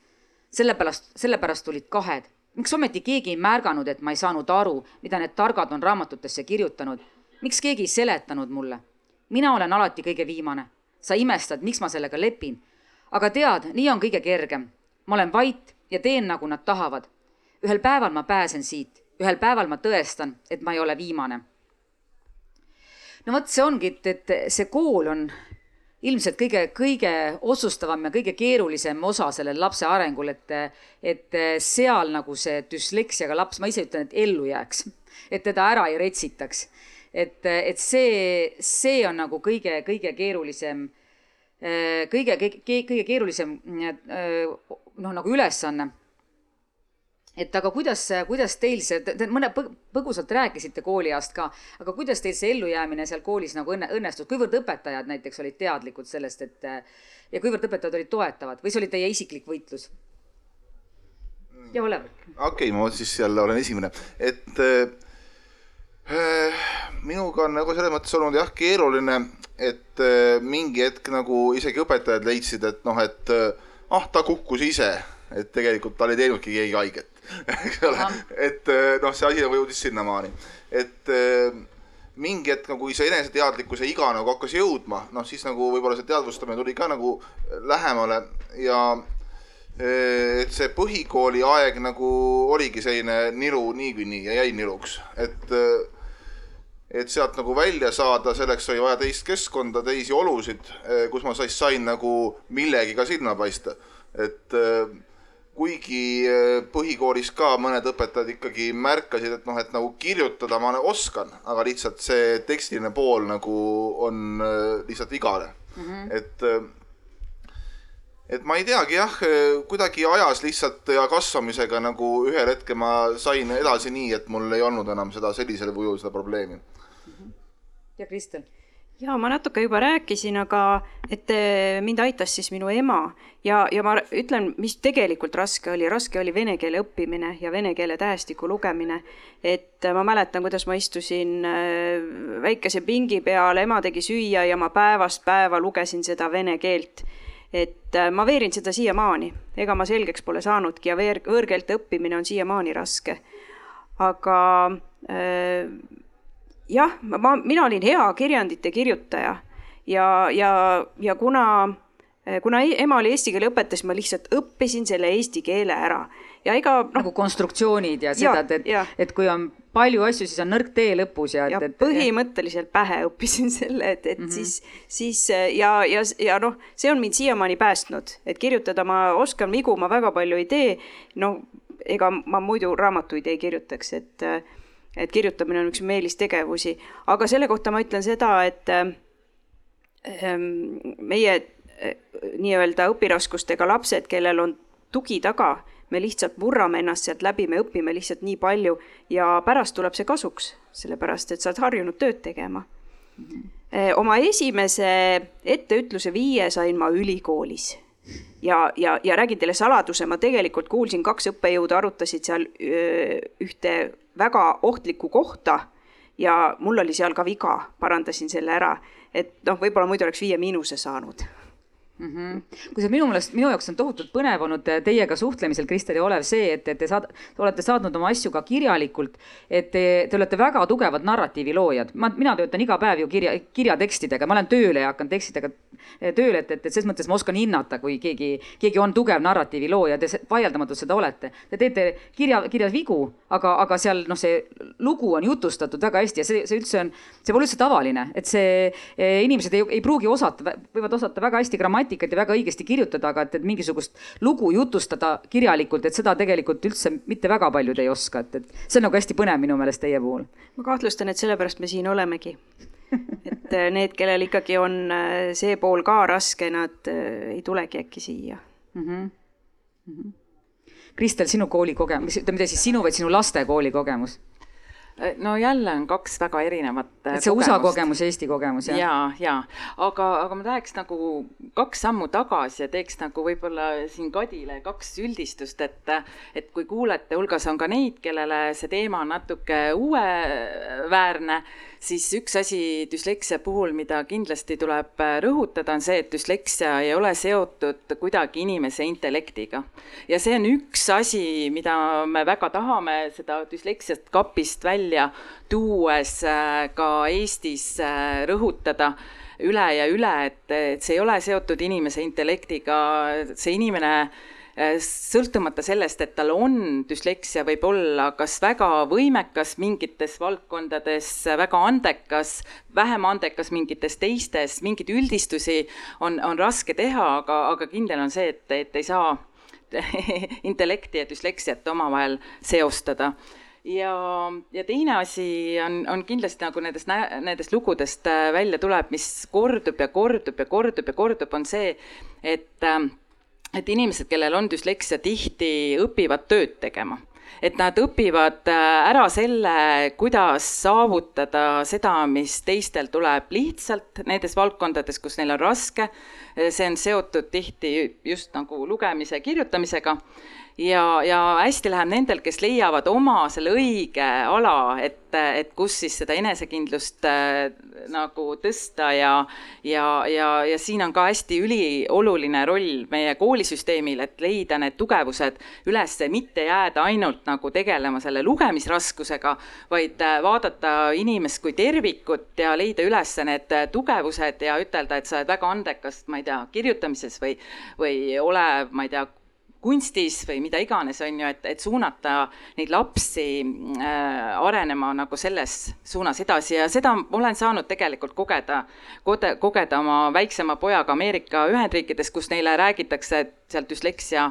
sellepärast, sellepärast tulid kahed miks ometi keegi ei märganud, et ma ei saanud aru, mida need targad on raamatutesse kirjutanud? miks keegi ei seletanud mulle? mina olen alati kõige viimane. sa imestad, miks ma sellega lepin. aga tead, nii on kõige kergem. ma olen vait ja teen, nagu nad tahavad. ühel päeval ma pääsen siit, ühel päeval ma tõestan, et ma ei ole viimane. no vot, see ongi, et, et see kool on ilmselt kõige, kõige otsustavam ja kõige keerulisem osa sellel lapse arengul, et, et seal nagu see düsleksiaga laps, ma ise ütlen, et ellu jääks, et teda ära ei retsitaks. et, et see, see on nagu kõige, kõige keerulisem, kõige, kõige, kõige keerulisem noh, nagu ülesanne. Et aga kuidas, kuidas teil see, te mõne põgusalt rääkisite kooliajast ka, aga kuidas teil see ellujäämine seal koolis nagu õnne, õnnestus, kuivõrd õpetajad näiteks olid teadlikud sellest, et ja kuivõrd õpetajad olid toetavad või see oli teie isiklik võitlus? ja Olev. okei okay,, ma siis jälle olen esimene, et äh, minuga on nagu selles mõttes olnud jah, keeruline, et äh, mingi hetk nagu isegi õpetajad leidsid, et noh, et äh, ah, ta kukkus ise, et tegelikult tal ei teinudki keegi haiget eks ole, et eh, noh, see asi nagu jõudis sinnamaani, et eh, mingi hetk nagu, kui see eneseteadlikkuse iga nagu hakkas jõudma, noh siis nagu võib-olla see teadvustamine tuli ka nagu lähemale ja eh, et see põhikooli aeg nagu oligi selline niru niikuinii ja jäi niruks, et et sealt nagu välja saada, selleks oli vaja teist keskkonda, teisi olusid, kus ma siis sain nagu millegiga silma paista. et kuigi äh, põhikoolis ka mõned õpetajad ikkagi märkasid, et noh, et nagu kirjutada ma oskan, aga lihtsalt see tekstiline pool nagu on äh, lihtsalt vigane mm. -hmm. et, äh, et ma ei teagi jah, kuidagi ajas lihtsalt ja kasvamisega nagu ühel hetkel ma sain edasi nii, et mul ei olnud enam seda sellisel kujul seda probleemi mm. -hmm. ja Kristel ja ma natuke juba rääkisin, aga et eh, mind aitas siis minu ema ja, ja ma ütlen, mis tegelikult raske oli, raske oli vene keele õppimine ja vene keele tähestiku lugemine. et ma mäletan, kuidas ma istusin eh, väikese pingi peal, ema tegi süüa ja ma päevast päeva lugesin seda vene keelt. et eh, ma veerin seda siiamaani, ega ma selgeks pole saanudki ja veer, võõrkeelte õppimine on siiamaani raske. aga äh, jah, ma, mina olin hea kirjandite kirjutaja ja, ja, ja kuna, kuna e-, ema oli eesti keele õpetaja, siis ma lihtsalt õppisin selle eesti keele ära ja ega no, nagu konstruktsioonid ja seda, et, et, kui on palju asju, siis on nõrk tee lõpus ja, ja et, et põhimõtteliselt pähe õppisin selle, et, et mm -hmm. siis, siis ja, ja, ja noh, see on mind siiamaani päästnud, et kirjutada ma oskan, vigu ma väga palju ei tee. no ega ma muidu raamatuid ei kirjutaks, et et kirjutamine on üks meelistegevusi, aga selle kohta ma ütlen seda, et ähm, meie äh, nii-öelda õpiraskustega lapsed, kellel on tugi taga, me lihtsalt murrame ennast sealt läbi, me õpime lihtsalt nii palju ja pärast tuleb see kasuks, sellepärast et sa oled harjunud tööd tegema. -hmm. oma esimese etteütluse viie sain ma ülikoolis ja, ja, ja räägin teile saladuse, ma tegelikult kuulsin, kaks õppejõudu arutasid seal öö, ühte väga ohtlikku kohta ja mul oli seal ka viga, parandasin selle ära. et noh, võib-olla muidu oleks viie miinuse saanud mm. -hmm. kusjuures minu meelest, minu jaoks on tohutult põnev olnud äh, teiega suhtlemisel, Kristel ja Olev, see, et, et te saad, olete saatnud oma asju ka kirjalikult. et te, te olete väga tugevad narratiiviloojad, ma, mina töötan iga päev ju kirja, kirjatekstidega, ma olen tööle hakanud tekstidega äh, tööle, et, et, et selles mõttes ma oskan hinnata, kui keegi, keegi on tugev narratiivilooja, te vaieldamatult seda olete. Te teete kirja, kirjas vigu, aga, aga seal noh, see lugu on jutustatud väga hästi ja see, see üldse on, see pole üldse tavaline, et see eh, inimesed ei, ei pruugi osata, võivad osata väga hästi grammatikat temaatikat ja väga õigesti kirjutada, aga et, et mingisugust lugu jutustada kirjalikult, et seda tegelikult üldse mitte väga paljud ei oska, et, et see on nagu hästi põnev minu meelest teie puhul. ma kahtlustan, et sellepärast me siin olemegi. et äh, need, kellel ikkagi on äh, see pool ka raske, nad äh, ei tulegi äkki siia mm. -hmm. Mm -hmm. Kristel, sinu koolikogemus, ütleme mitte siis sinu, vaid sinu laste koolikogemus no jälle on kaks väga erinevat äh, et see kogemust. USA kogemus ja Eesti kogemus, jah? ja, ja aga, aga ma läheks nagu kaks sammu tagasi ja teeks nagu võib-olla siin Kadile kaks üldistust, et et kui kuulete hulgas on ka neid, kellele see teema on natuke uueväärne, siis üks asi düsleksia puhul, mida kindlasti tuleb rõhutada, on see, et düsleksia ei ole seotud kuidagi inimese intellektiga. ja see on üks asi, mida me väga tahame seda düsleksiast kapist välja tuues äh, ka Eestis äh, rõhutada üle ja üle, et, et see ei ole seotud inimese intellektiga, see inimene Äh, sõltumata sellest, et tal on düsleksia, võib olla kas väga võimekas mingites valdkondades, väga andekas, vähem andekas mingites teistes, mingeid üldistusi on, on raske teha, aga, aga kindel on see, et, et ei saa intellekti ja düsleksiat omavahel seostada. Ja, ja teine asi on, on kindlasti nagu nendest, nendest lugudest äh, välja tuleb, mis kordub ja kordub ja kordub ja kordub, on see, et äh, et inimesed, kellel on düsleksia, tihti õpivad tööd tegema et nad õpivad äh, ära selle, kuidas saavutada seda, mis teistel tuleb lihtsalt nendes valdkondades, kus neil on raske. see on seotud tihti just nagu lugemise, kirjutamisega ja, ja hästi läheb nendel, kes leiavad oma selle õige ala, et, et kus siis seda enesekindlust äh, nagu tõsta ja, ja, ja, ja siin on ka hästi ülioluline roll meie koolisüsteemil, et leida need tugevused üles, mitte jääda ainult nagu tegelema selle lugemisraskusega, vaid äh, vaadata inimest kui tervikut ja leida üles need tugevused ja ütelda, et sa oled väga andekas, ma ei tea, kirjutamises või, või ole, ma ei tea, kunstis või mida iganes, on ju, et, et suunata neid lapsi äh, arenema nagu selles suunas edasi. Ja seda olen saanud tegelikult kogeda, kogeda oma väiksema pojaga Ameerika Ühendriikides, kus neile räägitakse seal düsleksia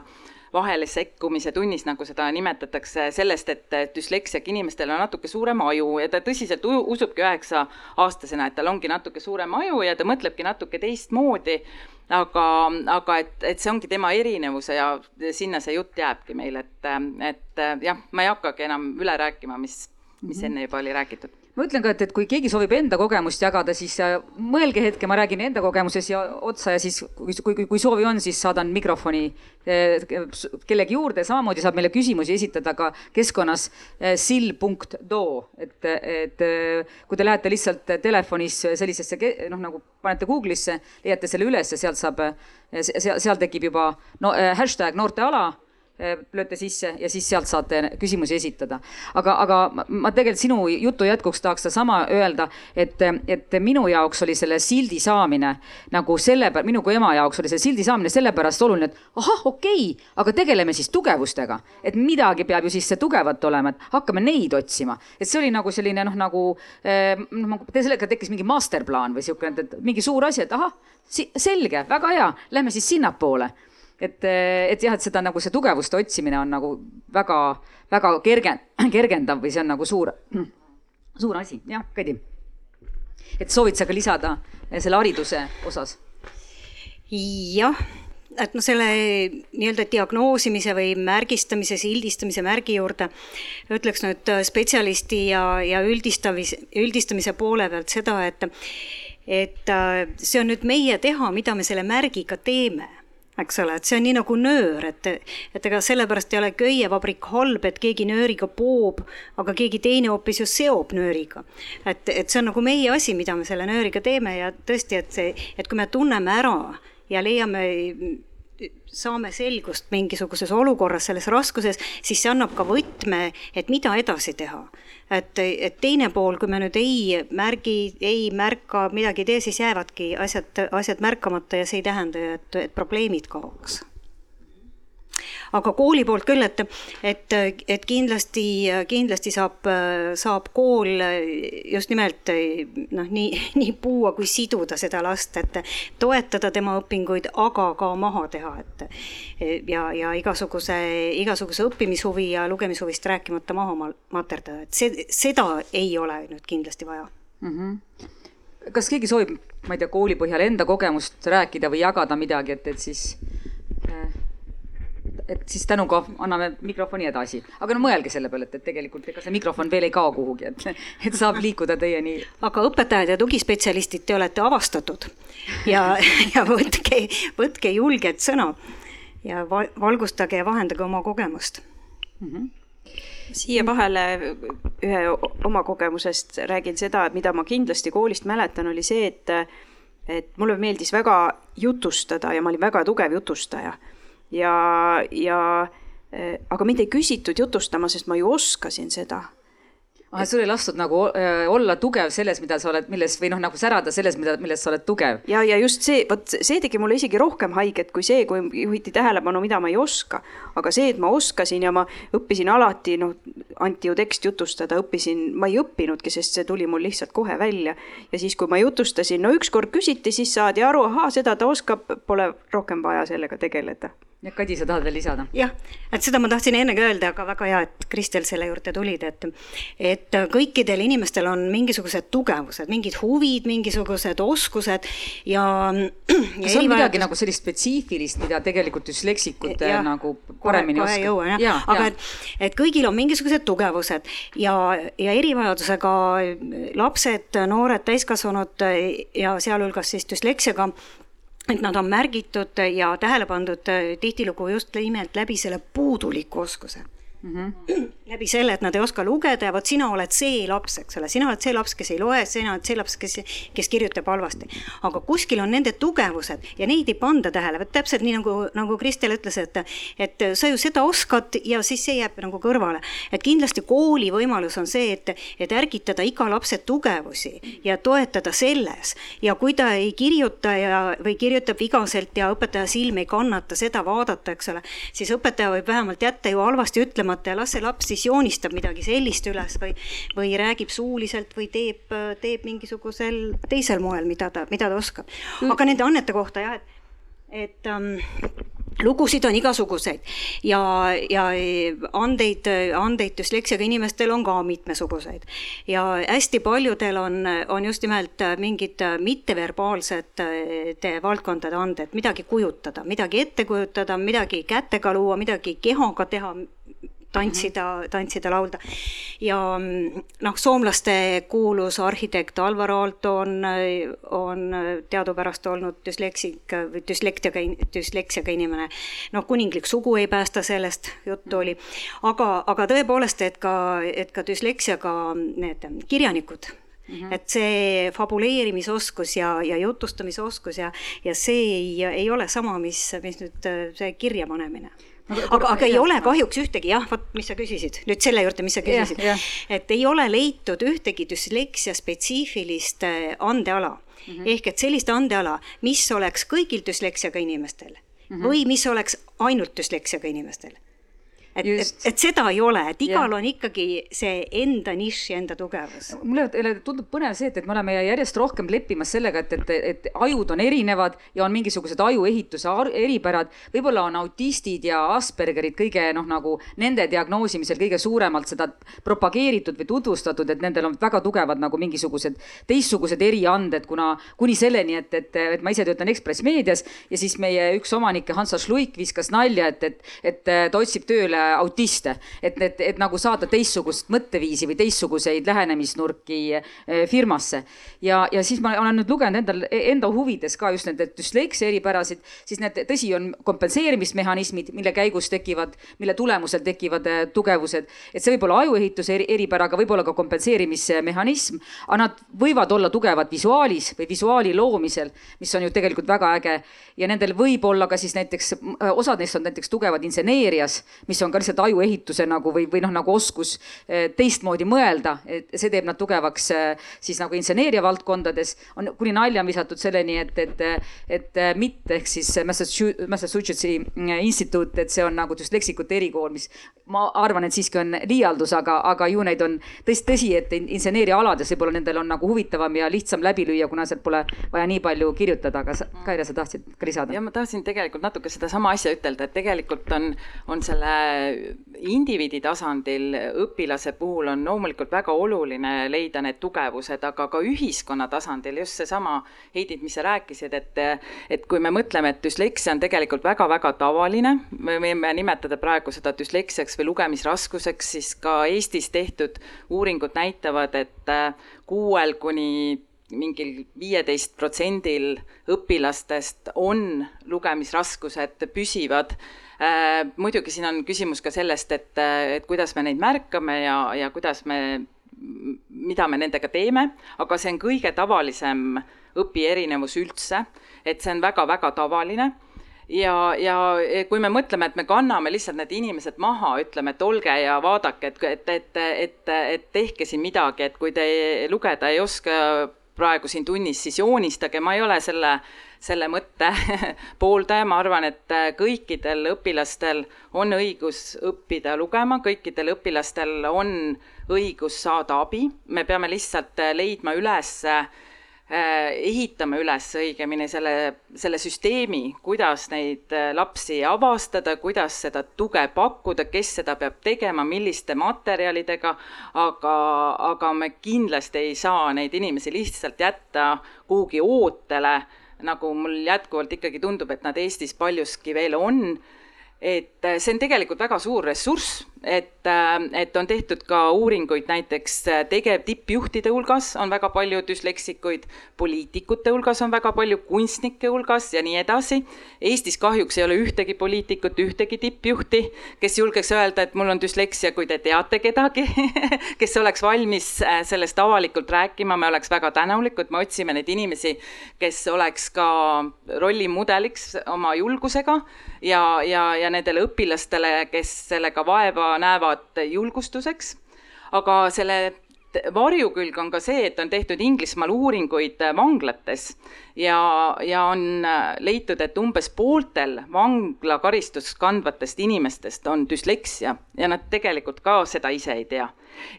vahele sekkumise tunnis, nagu seda nimetatakse, sellest, et düsleksiaga inimestel on natuke suurem aju ja ta tõsiselt usubki üheksa aastasena, et tal ongi natuke suurem aju ja ta mõtlebki natuke teistmoodi. Aga, aga et, et see ongi tema erinevuse ja sinna see jutt jääbki meil, et, et jah, ma ei hakkagi enam üle rääkima, mis, mis enne juba oli räägitud ma ütlen ka, et, et kui keegi soovib enda kogemust jagada, siis äh, mõelge hetke, ma räägin enda kogemuses ja otsa ja siis kui, kui, kui soovi on, siis saadan mikrofoni äh, kellegi juurde, samamoodi saab meile küsimusi esitada ka keskkonnas äh, sill.do, et, et kui te lähete lihtsalt telefonis sellisesse noh, nagu panete Google'isse, leiate selle üles ja sealt saab, seal, tekib juba no hashtag noorteala lööte sisse ja siis sealt saate küsimusi esitada. aga, aga ma tegelikult sinu jutu jätkuks tahaks sedasama öelda, et, et minu jaoks oli selle sildi saamine nagu selle, minu kui ema jaoks oli see sildi saamine sellepärast oluline, et ahah, okei okay,, aga tegeleme siis tugevustega. et midagi peab ju siis see tugevat olema, et hakkame neid otsima. et see oli nagu selline noh, nagu eh, noh, nagu sellega tekkis mingi masterplaan või sihuke, et mingi suur asi, et ahah, selge, väga hea, lähme siis sinnapoole et, et jah, et seda nagu see tugevuste otsimine on nagu väga, väga kerge, kergendav või see on nagu suur, suur asi, jah, Kadi. et soovid sa ka lisada selle hariduse osas? jah, et noh, selle nii-öelda diagnoosimise või märgistamise, sildistamise märgi juurde ütleks nüüd spetsialisti ja, ja üldistamise, üldistamise poole pealt seda, et et see on nüüd meie teha, mida me selle märgiga teeme eks ole, et see on nii nagu nöör, et, et ega sellepärast ei ole köievabrik halb, et keegi nööriga poob, aga keegi teine hoopis ju seob nööriga. et, et see on nagu meie asi, mida me selle nööriga teeme ja tõesti, et see, et kui me tunneme ära ja leiame saame selgust mingisuguses olukorras, selles raskuses, siis see annab ka võtme, et mida edasi teha et, et teine pool, kui me nüüd ei märgi, ei märka, midagi ei tee, siis jäävadki asjad, asjad märkamata ja see ei tähenda ju, et, et probleemid kaoks aga kooli poolt küll, et, et, et kindlasti, kindlasti saab, saab kool just nimelt noh, nii, nii puua kui siduda seda last, et toetada tema õpinguid, aga ka maha teha, et ja, ja igasuguse, igasuguse õppimishuvi ja lugemishuvist rääkimata maha materdada, et see, seda ei ole nüüd kindlasti vaja mm. -hmm kas keegi soovib, ma ei tea, kooli põhjal enda kogemust rääkida või jagada midagi, et, et siis äh, et siis tänuga anname mikrofoni edasi. aga no mõelge selle peale, et, et tegelikult ega see mikrofon veel ei kao kuhugi, et, et saab liikuda teieni. aga õpetajad ja tugispetsialistid, te olete avastatud ja, ja võtke, võtke julget sõna ja valgustage ja vahendage oma kogemust mm. -hmm siia vahele ühe oma kogemusest räägin seda, et mida ma kindlasti koolist mäletan, oli see, et et mulle meeldis väga jutustada ja ma olin väga tugev jutustaja ja, ja äh, aga mind ei küsitud jutustama, sest ma ju oskasin seda ah, sul ei lastud nagu äh, olla tugev selles, mida sa oled, milles või noh, nagu särada selles, mida, milles sa oled tugev. ja, ja just see, vot see tegi mulle isegi rohkem haiget kui see, kui juhiti tähelepanu, mida ma ei oska. aga see, et ma oskasin ja ma õppisin alati, noh, anti ju tekst jutustada, õppisin, ma ei õppinudki, sest see tuli mul lihtsalt kohe välja. ja siis, kui ma jutustasin, no ükskord küsiti, siis saadi aru, ahaa, seda ta oskab, pole rohkem vaja sellega tegeleda jah, Kadi, sa tahad veel lisada? jah, et seda ma tahtsin ennegi öelda, aga väga hea, et Kristel selle juurde tulid, et et kõikidel inimestel on mingisugused tugevused, mingid huvid, mingisugused oskused ja, ja kas on midagi nagu sellist spetsiifilist, mida tegelikult düsleksikud ja, nagu paremini kohe, kohe jõuan jah ja,, aga ja. et, et kõigil on mingisugused tugevused ja, ja erivajadusega lapsed, noored, täiskasvanud ja sealhulgas siis düsleksiaga et nad on märgitud ja tähele pandud tihtilugu just nimelt läbi selle puuduliku oskuse mm. -hmm. läbi selle, et nad ei oska lugeda ja vot sina oled see laps, eks ole, sina oled see laps, kes ei loe, sina oled see laps, kes, kes kirjutab halvasti. aga kuskil on nende tugevused ja neid ei panda tähele, vot täpselt nii nagu, nagu Kristel ütles, et, et sa ju seda oskad ja siis see jääb nagu kõrvale. et kindlasti kooli võimalus on see, et, et ärgitada iga lapse tugevusi ja toetada selles ja kui ta ei kirjuta ja, või kirjutab vigaselt ja õpetaja silm ei kannata seda vaadata, eks ole, siis õpetaja võib vähemalt jätta ju halvasti ütlemata ja las see laps siis joonistab midagi sellist üles või, või räägib suuliselt või teeb, teeb mingisugusel teisel moel, mida ta, mida ta oskab. aga nende annete kohta jah, et, et ähm, lugusid on igasuguseid ja, ja andeid, andeid düsleksiaga inimestel on ka mitmesuguseid. ja hästi paljudel on, on just nimelt mingid mitteverbaalsed valdkondade anded, midagi kujutada, midagi ette kujutada, midagi kätega luua, midagi kehaga teha, tantsida, tantsida, laulda. ja noh, soomlaste kuulus arhitekt Alvar Aalto on, on teadupärast olnud düsleksik või düslektiaga, düsleksiaga inimene. noh, kuninglik sugu ei päästa sellest, juttu oli. aga, aga tõepoolest, et ka, et ka düsleksiaga need kirjanikud Mm -hmm. et see fabuleerimisoskus ja, ja jutustamisoskus ja, ja see ei, ei ole sama, mis, mis nüüd see kirjapanemine aga, aga ei ole kahjuks ühtegi, jah, vot mis sa küsisid, nüüd selle juurde, mis sa küsisid, et ei ole leitud ühtegi düsleksia spetsiifilist äh, andeala mm. -hmm. ehk et sellist andeala, mis oleks kõigil düsleksiaga inimestel mm -hmm. või mis oleks ainult düsleksiaga inimestel et, et, et seda ei ole, et igal ja. on ikkagi see enda nišš ja enda tugevus. mulle tundub põnev see, et, et me oleme järjest rohkem leppimas sellega, et, et, et ajud on erinevad ja on mingisugused ajuehituse eripärad. võib-olla on autistid ja Aspergerid kõige noh, nagu nende diagnoosimisel kõige suuremalt seda propageeritud või tutvustatud, et nendel on väga tugevad nagu mingisugused teistsugused erianded, kuna kuni selleni, et, et, et ma ise töötan Ekspress Meedias ja siis meie üks omanikke, Hansa Šluik viskas nalja, et, et, et ta otsib tööle autiste, et, et, et nagu saada teistsugust mõtteviisi või teistsuguseid lähenemisnurki eh, firmasse. ja, ja siis ma olen nüüd lugenud endal, enda huvides ka just nende düsleeksia eripärasid, siis need, tõsi, on kompenseerimismehhanismid, mille käigus tekivad, mille tulemusel tekivad eh, tugevused. et see võib olla ajuehituse eri, eripäraga, võib olla ka kompenseerimismehhanism, aga nad võivad olla tugevad visuaalis või visuaali loomisel, mis on ju tegelikult väga äge. ja nendel võib olla ka siis näiteks, osad neist on näiteks tugevad inseneerias, mis on ka ka lihtsalt ajuehituse nagu või, või noh, nagu oskus eh, teistmoodi mõelda, et see teeb nad tugevaks eh, siis nagu inseneeria valdkondades. on kuni nalja visatud selleni, et, et, et MIT ehk siis Massachusettsi instituut, et see on nagu düsleksikute erikool, mis ma arvan, et siiski on liialdus, aga, aga ju neid on tõsi, tõsi, et inseneeria alades võib-olla nendel on nagu huvitavam ja lihtsam läbi lüüa, kuna sealt pole vaja nii palju kirjutada, aga sa, Kaire, sa tahtsid ka lisada? ja ma tahtsin tegelikult natuke sedasama asja ütelda, et tegelikult on, on selle indiviidi tasandil õpilase puhul on loomulikult väga oluline leida need tugevused, aga ka ühiskonna tasandil just seesama, Heidit, mis sa rääkisid, et et kui me mõtleme, et düsleksia on tegelikult väga-väga tavaline, me võime nimetada praegu seda düsleksiaks või lugemisraskuseks, siis ka Eestis tehtud uuringud näitavad, et kuuel kuni mingil viieteist protsendil õpilastest on lugemisraskused püsivad. Äh, muidugi siin on küsimus ka sellest, et, äh, et kuidas me neid märkame ja, ja kuidas me, mida me nendega teeme, aga see on kõige tavalisem õpierinevus üldse, et see on väga-väga tavaline. Ja, ja kui me mõtleme, et me kanname lihtsalt need inimesed maha, ütleme, et olge ja vaadake, et, et, et, et, et tehke siin midagi, et kui te lugeda ei oska praegu siin tunnis, siis joonistage, ma ei ole selle selle mõtte pooldaja, ma arvan, et äh, kõikidel õpilastel on õigus õppida lugema, kõikidel õpilastel on õigus saada abi, me peame lihtsalt äh, leidma üles äh, ehitame üles õigemini selle, selle süsteemi, kuidas neid lapsi avastada, kuidas seda tuge pakkuda, kes seda peab tegema, milliste materjalidega, aga, aga me kindlasti ei saa neid inimesi lihtsalt jätta kuhugi ootele, nagu mul jätkuvalt ikkagi tundub, et nad Eestis paljuski veel on et äh, see on tegelikult väga suur ressurss, et, äh, et on tehtud ka uuringuid näiteks äh, tegev tippjuhtide hulgas on väga palju düsleksikuid, poliitikute hulgas on väga palju, kunstnike hulgas ja nii edasi. Eestis kahjuks ei ole ühtegi poliitikut, ühtegi tippjuhti, kes julgeks öelda, et mul on düsleksia, kui te teate kedagi kes oleks valmis sellest avalikult rääkima, me oleks väga tänulikud, me otsime neid inimesi, kes oleks ka rollimudeliks oma julgusega ja, ja ja nendele õpilastele, kes sellega vaeva näevad, julgustuseks. aga selle varjukülg on ka see, et on tehtud Inglismaal uuringuid vanglates ja, ja on leitud, et umbes pooltel vanglakaristust kandvatest inimestest on düsleksia ja nad tegelikult ka seda ise ei tea.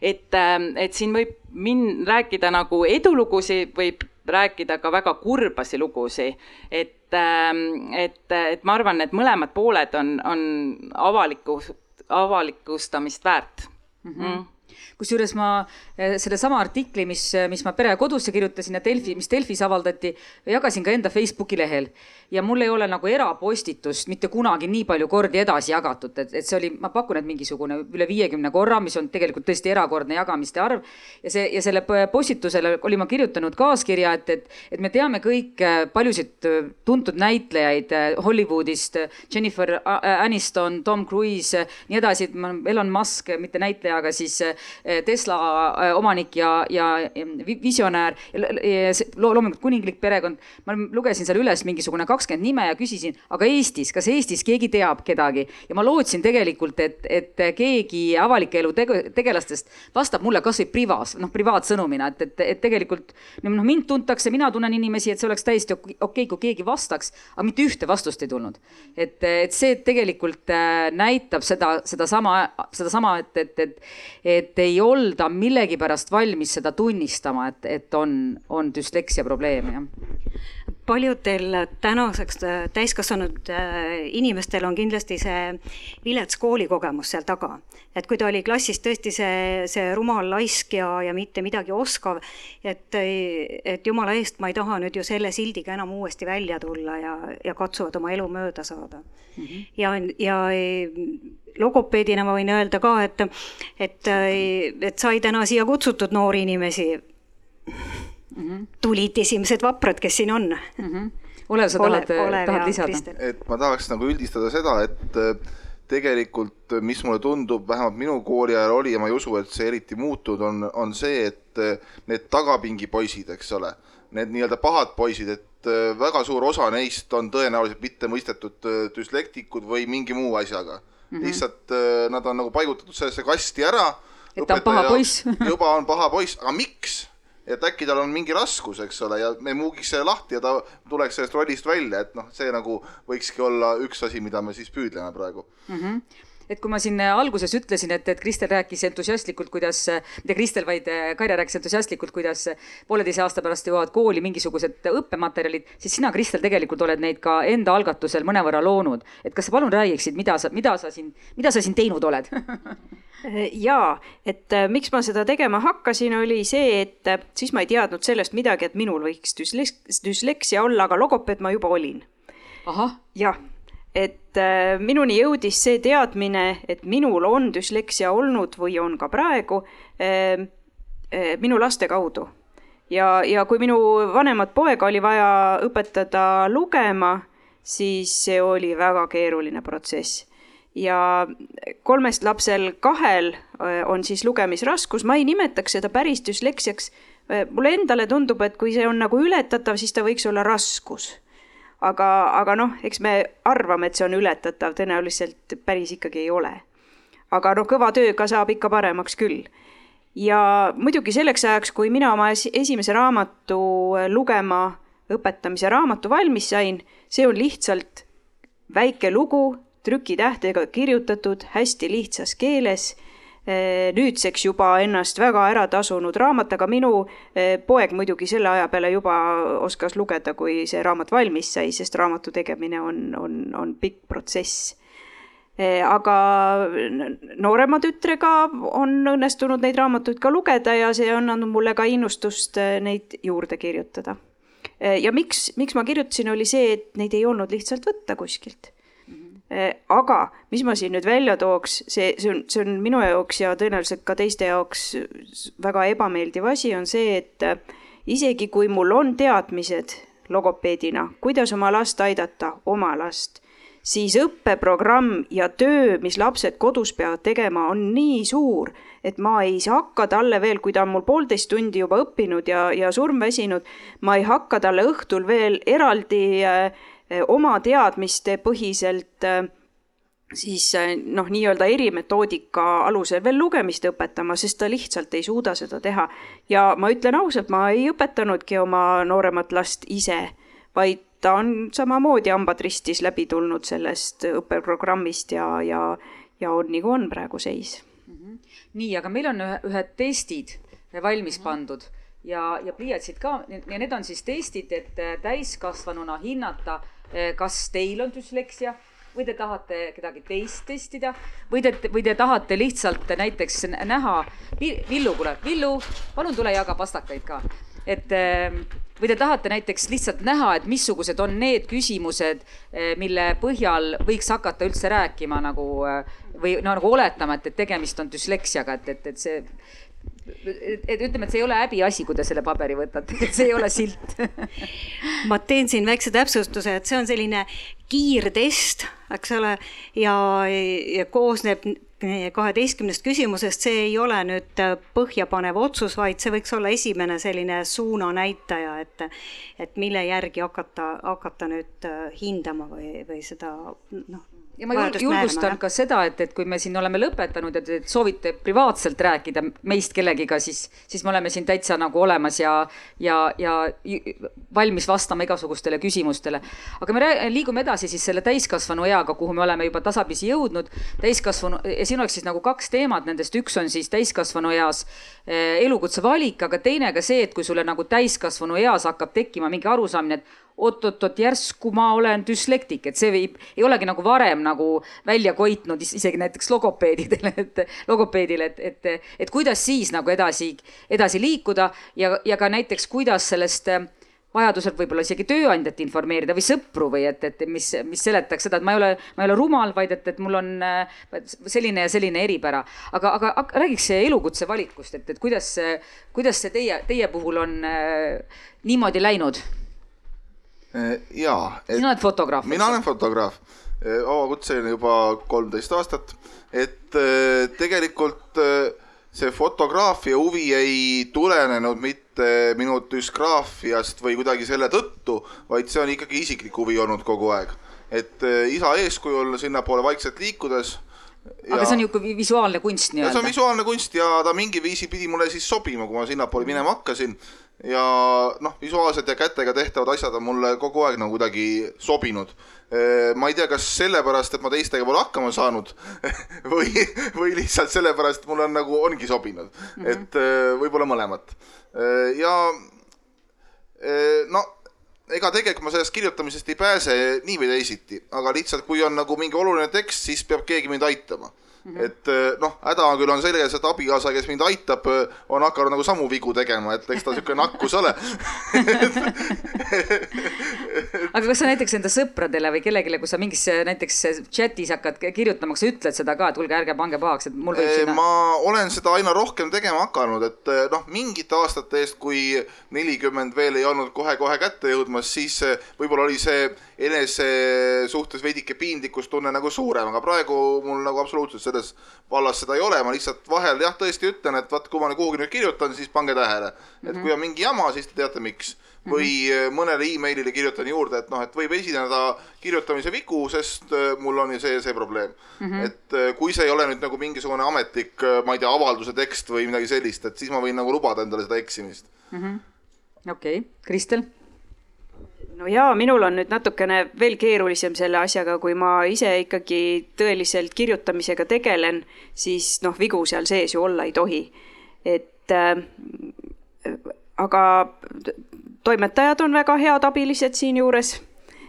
et, et siin võib min-, rääkida nagu edulugusid, võib rääkida ka väga kurbasi lugusid, et, ähm, et, et ma arvan, et mõlemad pooled on, on avaliku, avalikustamist väärt mm. -hmm kusjuures ma eh, sellesama artikli, mis, mis ma Pere ja Kodusse kirjutasin ja Delfi, mis Delfis avaldati, jagasin ka enda Facebooki lehel. ja mul ei ole nagu erapostitust mitte kunagi nii palju kordi edasi jagatud, et, et see oli, ma pakun, et mingisugune üle viiekümne korra, mis on tegelikult tõesti erakordne jagamiste arv. ja see, ja selle postitusele olin ma kirjutanud kaaskirja, et, et, et me teame kõik eh, paljusid eh, tuntud näitlejaid Hollywoodist, Jennifer Aniston, Tom Cruise, nii edasi, Elon Musk, mitte näitleja, aga siis Eh, Tesla eh, omanik ja, ja visionäär, loomulikult kuninglik perekond. ma lugesin seal üles mingisugune kakskümmend nime ja küsisin, aga Eestis, kas Eestis keegi teab kedagi ja ma lootsin tegelikult, et, et keegi avalike elu tege, tegelastest vastab mulle kasvõi privas, noh privaatsõnumina, et, et, et tegelikult noh, mind tuntakse, mina tunnen inimesi, et see oleks täiesti okei okay,, kui keegi vastaks, aga mitte ühte vastust ei tulnud. et, et see tegelikult äh, näitab seda, sedasama, sedasama, et, et, et, et ei olda millegipärast valmis seda tunnistama, et, et on, on düsleksia probleem, jah paljudel tänaseks äh, täiskasvanud äh, inimestel on kindlasti see vilets koolikogemus seal taga. et kui ta oli klassis tõesti see, see rumal, laisk ja, ja mitte midagi oskav, et, et jumala eest, ma ei taha nüüd ju selle sildiga enam uuesti välja tulla ja, ja katsuvad oma elu mööda saada mm. -hmm. ja, ja logopeedina ma võin öelda ka, et, et, et sai täna siia kutsutud noori inimesi mm. -hmm. tulid esimesed vaprad, kes siin on mm. -hmm. Olev, sa tahad, tahad lisada? et ma tahaks nagu üldistada seda, et äh, tegelikult, mis mulle tundub, vähemalt minu kooli ajal oli ja ma ei usu, et see eriti muutunud on, on see, et need tagapingi poisid, eks ole, need nii-öelda pahad poisid, et väga suur osa neist on tõenäoliselt mittemõistetud düslektikud või mingi muu asjaga mm. -hmm. lihtsalt nad on nagu paigutatud sellesse kasti ära. et ta on paha poiss juba on paha poiss, aga miks? Et äkki tal on mingi raskus, eks ole, ja me muugiks selle lahti ja ta tuleks sellest rollist välja, et noh, see nagu võikski olla üks asi, mida me siis püüdleme praegu mm. -hmm et kui ma siin alguses ütlesin, et, et Kristel rääkis entusiastlikult, kuidas, mitte Kristel, vaid äh, Kaire rääkis entusiastlikult, kuidas pooleteise aasta pärast jõuavad kooli mingisugused õppematerjalid, siis sina, Kristel, tegelikult oled neid ka enda algatusel mõnevõrra loonud. et kas sa palun räägiksid, mida sa, mida sa siin, mida sa siin teinud oled jaa, et miks ma seda tegema hakkasin, oli see, et siis ma ei teadnud sellest midagi, et minul võiks düsleks-, düsleksia olla, aga logopeed ma juba olin. jah et äh, minuni jõudis see teadmine, et minul on düsleksia olnud või on ka praegu äh, äh, minu laste kaudu. ja, ja kui minu vanemat poega oli vaja õpetada lugema, siis see oli väga keeruline protsess. Ja kolmest lapsel kahel on siis lugemisraskus, ma ei nimetaks seda päris düsleksiaks. mulle endale tundub, et kui see on nagu ületatav, siis ta võiks olla raskus aga, aga noh, eks me arvame, et see on ületatav, tõenäoliselt päris ikkagi ei ole. aga noh, kõva tööga saab ikka paremaks küll. ja muidugi selleks ajaks, kui mina oma esimese raamatu lugema õpetamise raamatu valmis sain, see on lihtsalt väike lugu, trükitähtedega kirjutatud hästi lihtsas keeles. Nüüdseks juba ennast väga ära tasunud raamat, aga minu poeg muidugi selle aja peale juba oskas lugeda, kui see raamat valmis sai, sest raamatu tegemine on, on, on pikk protsess. Aga noorema tütrega on õnnestunud neid raamatuid ka lugeda ja see on andnud mulle ka innustust neid juurde kirjutada. ja miks, miks ma kirjutasin, oli see, et neid ei olnud lihtsalt võtta kuskilt aga mis ma siin nüüd välja tooks, see, see on, see on minu jaoks ja tõenäoliselt ka teiste jaoks väga ebameeldiv asi, on see, et isegi kui mul on teadmised logopeedina, kuidas oma last aidata, oma last, siis õppeprogramm ja töö, mis lapsed kodus peavad tegema, on nii suur, et ma ei hakka talle veel, kui ta on mul poolteist tundi juba õppinud ja, ja surmväsinud, ma ei hakka talle õhtul veel eraldi äh, oma teadmiste põhiselt äh, siis äh, noh, nii-öelda erimetoodika alusel veel lugemist õpetama, sest ta lihtsalt ei suuda seda teha. ja ma ütlen ausalt, ma ei õpetanudki oma nooremat last ise, vaid ta on samamoodi hambad ristis läbi tulnud sellest õppeprogrammist ja, ja, ja on nagu on praegu seis mm. -hmm. nii, aga meil on ühe, ühed testid valmis -hmm. pandud ja, ja pliiatsid ka ja need on siis testid, et täiskasvanuna hinnata Eh, kas teil on düsleksia või te tahate kedagi teist testida või te, või te tahate lihtsalt näiteks näha, Villu, kuule, Villu, palun tule jaga pastakaid ka. et eh, või te tahate näiteks lihtsalt näha, et missugused on need küsimused, eh, mille põhjal võiks hakata üldse rääkima nagu või no nagu oletama, et, et tegemist on düsleksiaga, et, et, et see et, et ütleme, et see ei ole häbiasi, kui te selle paberi võtate, et see ei ole silt. Ma teen siin väikse täpsustuse, et see on selline kiirtest, eks ole, ja, ja koosneb kaheteistkümnest küsimusest, see ei ole nüüd põhjapanev otsus, vaid see võiks olla esimene selline suunanäitaja, et et mille järgi hakata, hakata nüüd hindama või, või seda noh ja ma julgustan ka seda, et, et kui me siin oleme lõpetanud ja te soovite privaatselt rääkida meist kellegiga, siis, siis me oleme siin täitsa nagu olemas ja, ja, ja valmis vastama igasugustele küsimustele. aga me liigume edasi siis selle täiskasvanu eaga, kuhu me oleme juba tasapisi jõudnud. täiskasvanu ja siin oleks siis nagu kaks teemat, nendest üks on siis täiskasvanu eas elukutse valik, aga teine ka see, et kui sulle nagu täiskasvanu eas hakkab tekkima mingi arusaamine, et oot-oot-oot, järsku ma olen düslektik, et see viib, ei olegi nagu varem nagu välja koitnud isegi näiteks logopeedidele, et logopeedile, et, et, et kuidas siis nagu edasi, edasi liikuda ja, ja ka näiteks, kuidas sellest vajadusel võib-olla isegi tööandjat informeerida või sõpru või et, et mis, mis seletaks seda, et ma ei ole, ma ei ole rumal, vaid et, et mul on selline ja selline eripära. aga, aga räägiks elukutse valikust, et, et kuidas, kuidas see teie, teie puhul on äh, niimoodi läinud Äh, jaa. sina oled fotograaf. mina olen fotograaf, äh, vabakutseline juba kolmteist aastat, et äh, tegelikult see fotograafia huvi ei tulenenud mitte minu düsgraafiast või kuidagi selle tõttu, vaid see on ikkagi isiklik huvi olnud kogu aeg. et isa eeskujul sinnapoole vaikselt liikudes Ja, aga see on niisugune visuaalne kunst nii-öelda? see on visuaalne kunst ja ta mingi viisi pidi mulle siis sobima, kui ma sinnapoole minema hakkasin ja noh, visuaalselt ja kätega tehtavad asjad on mulle kogu aeg nagu kuidagi sobinud. ma ei tea, kas sellepärast, et ma teistega pole hakkama saanud või, või lihtsalt sellepärast, et mulle on nagu, ongi sobinud mm, -hmm. et võib-olla mõlemat. ja no ega tegelikult ma sellest kirjutamisest ei pääse nii või teisiti, aga lihtsalt, kui on nagu mingi oluline tekst, siis peab keegi mind aitama Mm -hmm. et eh, noh, häda küll on selles, et abikaasa, kes mind aitab, eh, on hakanud nagu samu vigu tegema, et eks ta niisugune nakkus ole aga kas sa näiteks enda sõpradele või kellelegi, kui sa mingis näiteks chatis hakkad kirjutama, kas sa ütled seda ka, et kuulge, ärge pange pahaks, et mul võib eh, sinna ma olen seda aina rohkem tegema hakanud, et noh, mingite aastate eest, kui nelikümmend veel ei olnud kohe-kohe kätte jõudmas, siis võib-olla oli see enese suhtes veidike piinlikkustunne nagu suurem, aga praegu mul nagu absoluutselt selles vallas seda ei ole, ma lihtsalt vahel jah, tõesti ütlen, et vaat kui ma kuhugi nüüd kirjutan, siis pange tähele. et kui on mingi jama, siis te teate, miks. või mm -hmm. mõnele emailile kirjutan juurde, et noh, et võib esineda kirjutamise vigu, sest äh, mul on ju see, see probleem mm. -hmm. et äh, kui see ei ole nüüd nagu mingisugune ametlik, ma ei tea, avalduse tekst või midagi sellist, et siis ma võin nagu lubada endale seda eksimist mm -hmm.. okei Kristel no jaa, minul on nüüd natukene veel keerulisem selle asjaga, kui ma ise ikkagi tõeliselt kirjutamisega tegelen, siis noh, vigu seal sees ju olla ei tohi. et äh, aga toimetajad on väga head abilised siinjuures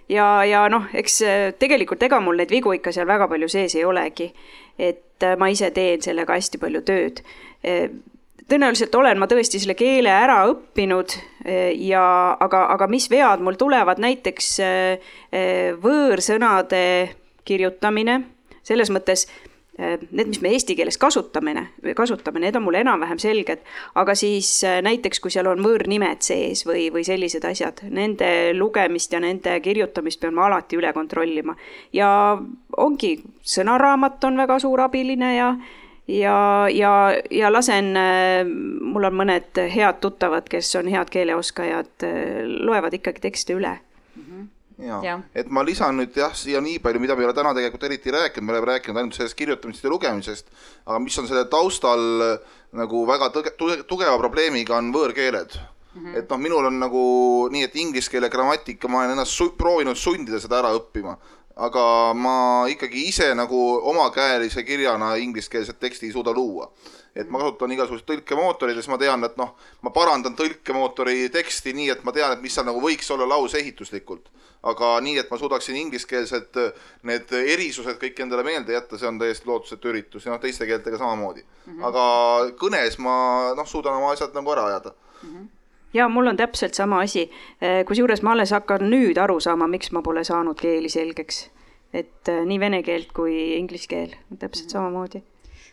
ja, ja noh, eks tegelikult ega mul neid vigu ikka seal väga palju sees ei olegi. et ma ise teen sellega hästi palju tööd tõenäoliselt olen ma tõesti selle keele ära õppinud eh, ja aga, aga mis vead mul tulevad, näiteks eh, eh, võõrsõnade kirjutamine, selles mõttes need, mis me eesti keeles kasutamine, kasutame, need on mul enam-vähem selged, aga siis näiteks, kui seal on võõrnimed sees või, või sellised asjad, nende lugemist ja nende kirjutamist pean ma alati üle kontrollima. ja ongi, sõnaraamat on väga suur abiline ja ja, ja, ja lasen, äh, mul on mõned head tuttavad, kes on head keeleoskajad, äh, loevad ikkagi tekste üle. Ja, ja., et ma lisan nüüd jah, siia nii palju, mida me ei ole täna tegelikult eriti rääkinud, me oleme rääkinud ainult sellest kirjutamisest ja lugemisest, aga mis on selle taustal äh, nagu väga tõge, tugeva probleemiga, on võõrkeeled. Mm -hmm. et noh, minul on nagu nii, et inglise keele grammatika, ma olen ennast su proovinud sundida seda ära õppima, aga ma ikkagi ise nagu omakäelise kirjana ingliskeelset teksti ei suuda luua. et ma kasutan igasuguseid tõlkemootoreid ja siis ma tean, et noh, ma parandan tõlkemootori teksti nii, et ma tean, et mis seal nagu võiks olla lause ehituslikult. aga nii, et ma suudaksin ingliskeelsed need erisused kõik endale meelde jätta, see on täiesti lootusetu üritus ja noh, teiste keeltega samamoodi mm. -hmm. aga kõnes ma noh, suudan oma asjad nagu ära ajada mm. -hmm ja mul on täpselt sama asi, eh, kusjuures ma alles hakkan nüüd aru saama, miks ma pole saanud keeli selgeks. et eh, nii vene keelt kui inglise keel, täpselt samamoodi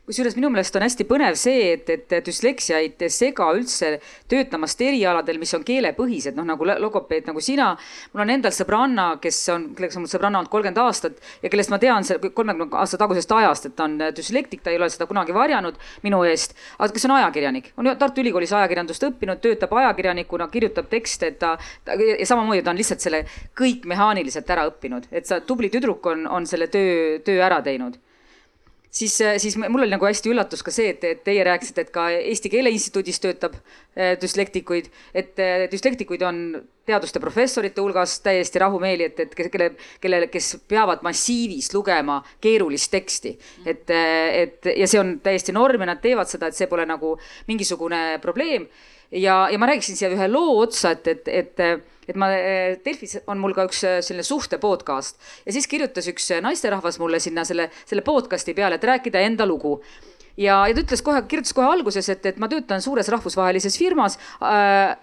kusjuures minu meelest on hästi põnev see, et, et düsleksia ei sega üldse töötamast erialadel, mis on keelepõhised, noh nagu logopeed nagu sina. mul on endal sõbranna, kes on, kelleks on mul sõbranna olnud kolmkümmend aastat ja kellest ma tean kolmekümne aasta tagusest ajast, et ta on düslektik, ta ei ole seda kunagi varjanud minu eest, aga kes on ajakirjanik, on Tartu Ülikoolis ajakirjandust õppinud, töötab ajakirjanikuna, kirjutab tekste, et ta, ta ja samamoodi ta on lihtsalt selle kõik mehaaniliselt ära õppinud, et sa tubli tüdruk on, on selle töö, töö ära teinud siis, äh, siis mul oli nagu hästi üllatus ka see, et, et teie rääkisite, et ka Eesti Keele Instituudis töötab äh, düslektikuid, et äh, düslektikuid on teaduste professorite hulgas täiesti rahumeeli, et, et kelle, kellele, kes peavad massiivis lugema keerulist teksti. et, et ja see on täiesti norm ja nad teevad seda, et see pole nagu mingisugune probleem. ja, ja ma räägiksin siia ühe loo otsa, et, et, et et ma, eh, Delfis on mul ka üks eh, selline suhte podcast ja siis kirjutas üks eh, naisterahvas mulle sinna selle, selle podcast'i peale, et rääkida enda lugu ja, ja ta ütles kohe, kirjutas kohe alguses, et, et ma töötan suures rahvusvahelises firmas äh,.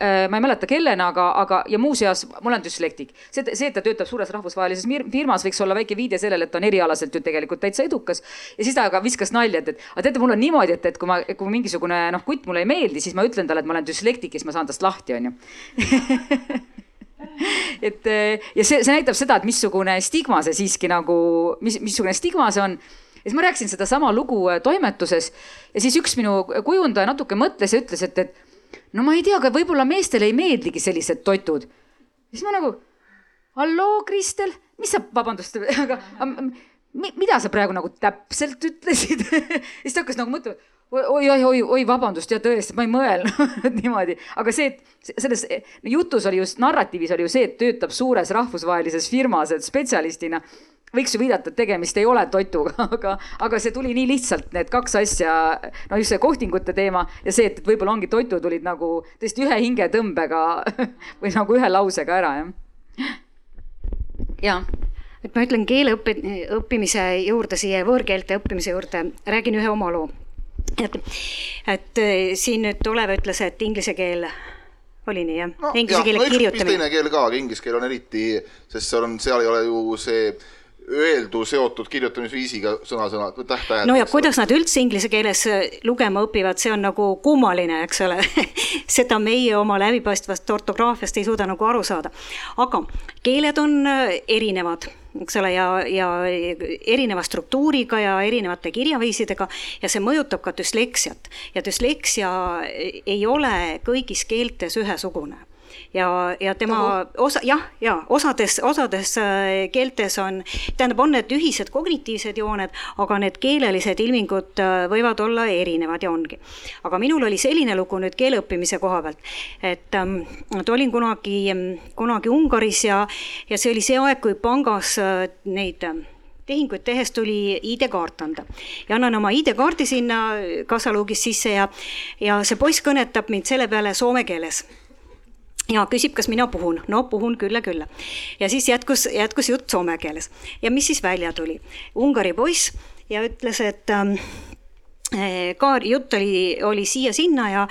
Äh, ma ei mäleta, kellena, aga, aga ja muuseas ma olen düslektik. see, see, et ta töötab suures rahvusvahelises firmas, võiks olla väike viide sellele, et ta on erialaselt ju tegelikult täitsa edukas. ja siis ta aga viskas nalja, et, et aga teate, mul on niimoodi, et, et kui ma, kui mingisugune noh, kutt mulle ei meeldi, siis ma ütlen talle, et ma olen düslektik ja siis ma saan tast lahti, onju et ja see, see näitab seda, et missugune stigma see siiski nagu, mis, missugune stigma see on. ja siis ma rääkisin sedasama lugu äh, toimetuses ja siis üks minu kujundaja natuke mõtles ja ütles, et, et no ma ei tea, aga võib-olla meestele ei meeldigi sellised toitud. siis ma nagu, halloo, Kristel, mis sa, vabandust, aga mida sa praegu nagu täpselt ütlesid siis ta hakkas nagu mõtlema oi, oi, oi, oi, vabandust, ja tõesti, ma ei mõelnud niimoodi, aga see, et selles jutus oli just, narratiivis oli ju see, et töötab suures rahvusvahelises firmas, et spetsialistina võiks ju viidata, et tegemist ei ole toituga, aga, aga see tuli nii lihtsalt, need kaks asja, no just see kohtingute teema ja see, et võib-olla ongi toitu tulid nagu tõesti ühe hingetõmbega või nagu ühe lausega ära, jah. jaa. Et ma ütlen keele õppe, õppimise juurde, siia võõrkeelte õppimise juurde, räägin ühe oma loo et, et äh, siin nüüd Olev ütles, et inglise keel oli nii jah no,? Inglise keele no, kirjutamine. teine keel ka, aga inglise keel on eriti, sest seal on, seal ei ole ju see öeldu seotud kirjutamisviisiga sõna-sõna, täht-tähed. no ja kuidas nad üldse inglise keeles äh, lugema õpivad, see on nagu kummaline, eks ole seda meie oma läbipaistvast ortograafiast ei suuda nagu aru saada. aga keeled on äh, erinevad eks ole, ja, ja erineva struktuuriga ja erinevate kirjaviisidega ja see mõjutab ka düsleksiat. ja düsleksia ei ole kõigis keeltes ühesugune ja, ja tema osa, jah, ja osades, osades äh, keeltes on, tähendab, on need ühised kognitiivsed jooned, aga need keelelised ilmingud äh, võivad olla erinevad ja ongi. aga minul oli selline lugu nüüd keele õppimise koha pealt, et, ähm, olin kunagi, kunagi Ungaris ja, ja see oli see aeg, kui pangas äh, neid tehinguid tehes tuli ID-kaart anda. Ja annan oma ID-kaardi sinna kassaluugis sisse ja, ja see poiss kõnetab mind selle peale soome keeles ja küsib, kas mina puhun, no puhun küll ja küll. ja siis jätkus, jätkus jutt soome keeles ja mis siis välja tuli? Ungari poiss ja ütles, et ähm, eh, ka jutt oli, oli siia-sinna ja,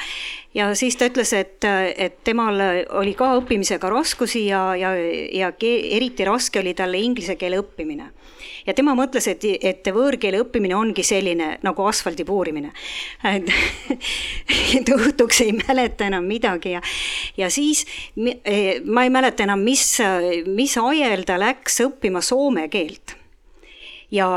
ja siis ta ütles, et, et temal oli ka õppimisega raskusi ja, ja, ja eriti raske oli talle inglise keele õppimine ja tema mõtles, et, et võõrkeele õppimine ongi selline nagu asfaldi puurimine. et õhtuks ei mäleta enam midagi ja, ja siis eh, ma ei mäleta enam, mis, mis ajel ta läks õppima soome keelt ja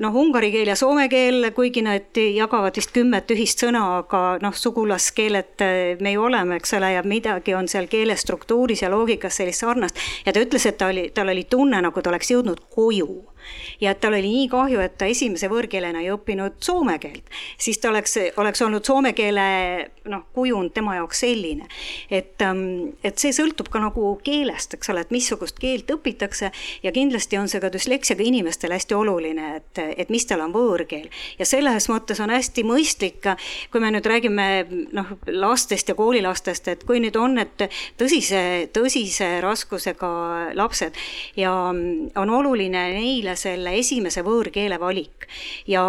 noh, ungari keel ja soome keel, kuigi nad jagavad vist kümmet ühist sõna, aga noh, sugulaskeeled me ju oleme, eks ole, ja midagi on seal keele struktuuris ja loogikas sellist sarnast. ja ta ütles, et ta oli, tal oli tunne, nagu ta oleks jõudnud koju ja et tal oli nii kahju, et ta esimese võõrkeelena ei õppinud soome keelt, siis ta oleks, oleks olnud soome keele noh, kujund tema jaoks selline. et, ähm, et see sõltub ka nagu keelest, eks ole, et missugust keelt õpitakse ja kindlasti on see ka düsleksiaga inimestele hästi oluline, et, et mis tal on võõrkeel. ja selles mõttes on hästi mõistlik, kui me nüüd räägime noh, lastest ja koolilastest, et kui nüüd on need tõsise, tõsise raskusega lapsed ja on oluline neile selle esimese võõrkeele valik. ja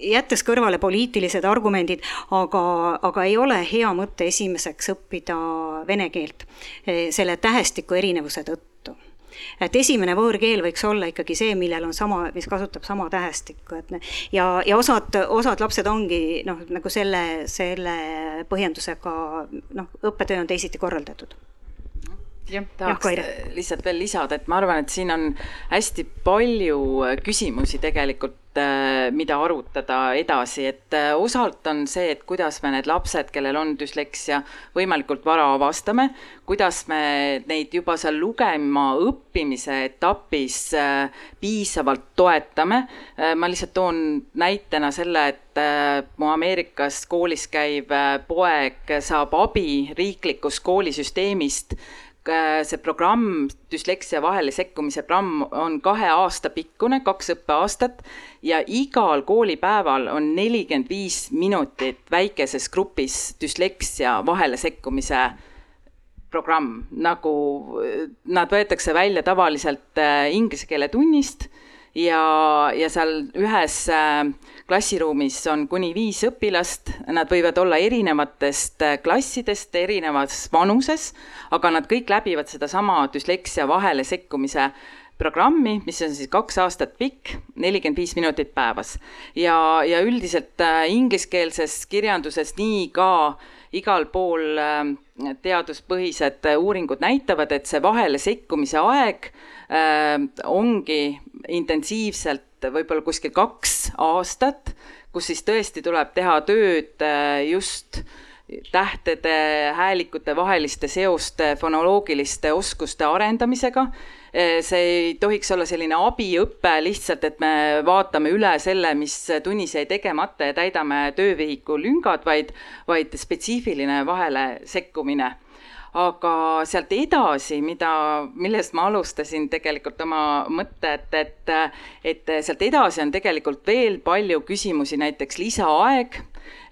jättes kõrvale poliitilised argumendid, aga, aga ei ole hea mõte esimeseks õppida vene keelt eh, selle tähestiku erinevuse tõttu et esimene võõrkeel võiks olla ikkagi see, millel on sama, mis kasutab sama tähestikku, et ja, ja osad, osad lapsed ongi noh, nagu selle, selle põhjendusega noh, õppetöö on teisiti korraldatud jah, tahaks ja, lihtsalt veel lisada, et ma arvan, et siin on hästi palju äh, küsimusi tegelikult, äh, mida arutada edasi, et äh, osalt on see, et kuidas me need lapsed, kellel on düsleksia, võimalikult vara avastame, kuidas me neid juba seal lugema õppimise etapis piisavalt toetame. ma lihtsalt toon näitena selle, et mu Ameerikas koolis käiv poeg saab abi riiklikust koolisüsteemist see programm, düsleksia vahele sekkumise programm on kahe aasta pikkune, kaks õppeaastat ja igal koolipäeval on nelikümmend viis minutit väikeses grupis düsleksia vahele sekkumise programm, nagu äh, nad võetakse välja tavaliselt äh, inglise keele tunnist ja, ja seal ühes äh, klassiruumis on kuni viis õpilast, nad võivad olla erinevatest äh, klassidest, erinevas vanuses, aga nad kõik läbivad sedasama düsleksia vahele sekkumise programmi, mis on siis kaks aastat pikk, nelikümmend viis minutit päevas. ja, ja üldiselt äh, ingliskeelses kirjanduses nii ka igal pool teaduspõhised uuringud näitavad, et see vahele sekkumise aeg äh, ongi intensiivselt võib-olla kuskil kaks aastat, kus siis tõesti tuleb teha tööd äh, just tähtede, häälikute vaheliste seoste, fonoloogiliste oskuste arendamisega. Äh, see ei tohiks olla selline abiõpe lihtsalt, et me vaatame üle selle, mis tunnis jäi tegemata ja täidame töövihiku lüngad, vaid, vaid spetsiifiline vahele sekkumine aga sealt edasi, mida, millest ma alustasin tegelikult oma mõtet, et, et sealt edasi on tegelikult veel palju küsimusi, näiteks lisaaeg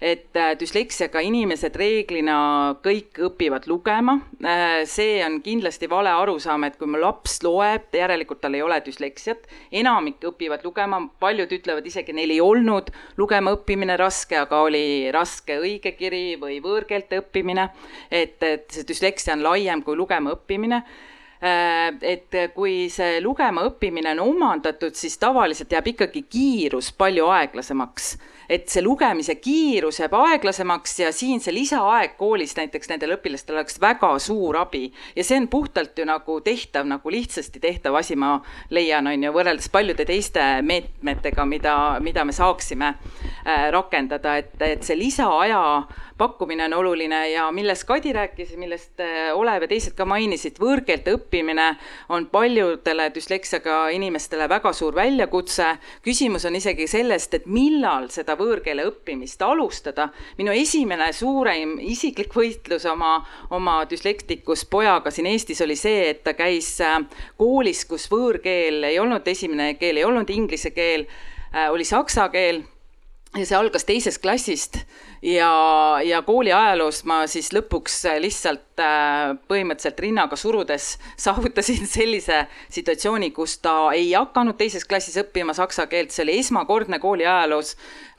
et äh, düsleksiaga inimesed reeglina kõik õpivad lugema. Äh, see on kindlasti vale arusaam, et kui mu laps loeb, järelikult tal ei ole düsleksiat. enamik õpivad lugema, paljud ütlevad isegi, neil ei olnud lugema õppimine raske, aga oli raske õigekiri või võõrkeelte õppimine. et, et see düsleksia on laiem kui lugema õppimine Äh, et kui see lugema õppimine on omandatud, siis tavaliselt jääb ikkagi kiirus palju aeglasemaks. Et see lugemise kiirus jääb aeglasemaks ja siin see lisaaeg koolis näiteks nendel õpilastel oleks väga suur abi. ja see on puhtalt ju nagu tehtav, nagu lihtsasti tehtav asi, ma leian, on ju, võrreldes paljude teiste meetmetega, mida, mida me saaksime äh, rakendada, et, et see lisaaja pakkumine on oluline ja millest Kadi rääkis, millest Olev ja teised ka mainisid, võõrkeelte õppimine on paljudele düsleksiaga inimestele väga suur väljakutse. küsimus on isegi sellest, et millal seda võõrkeele õppimist alustada. minu esimene suurem isiklik võitlus oma, oma düslektikus pojaga siin Eestis oli see, et ta käis koolis, kus võõrkeel ei olnud esimene keel, ei olnud inglise keel, oli saksa keel. Ja see algas teisest klassist. Ja, ja kooli ajaloos ma siis lõpuks lihtsalt äh, põhimõtteliselt rinnaga surudes saavutasin sellise situatsiooni, kus ta ei hakanud teises klassis õppima saksa keelt, see oli esmakordne kooli ajaloos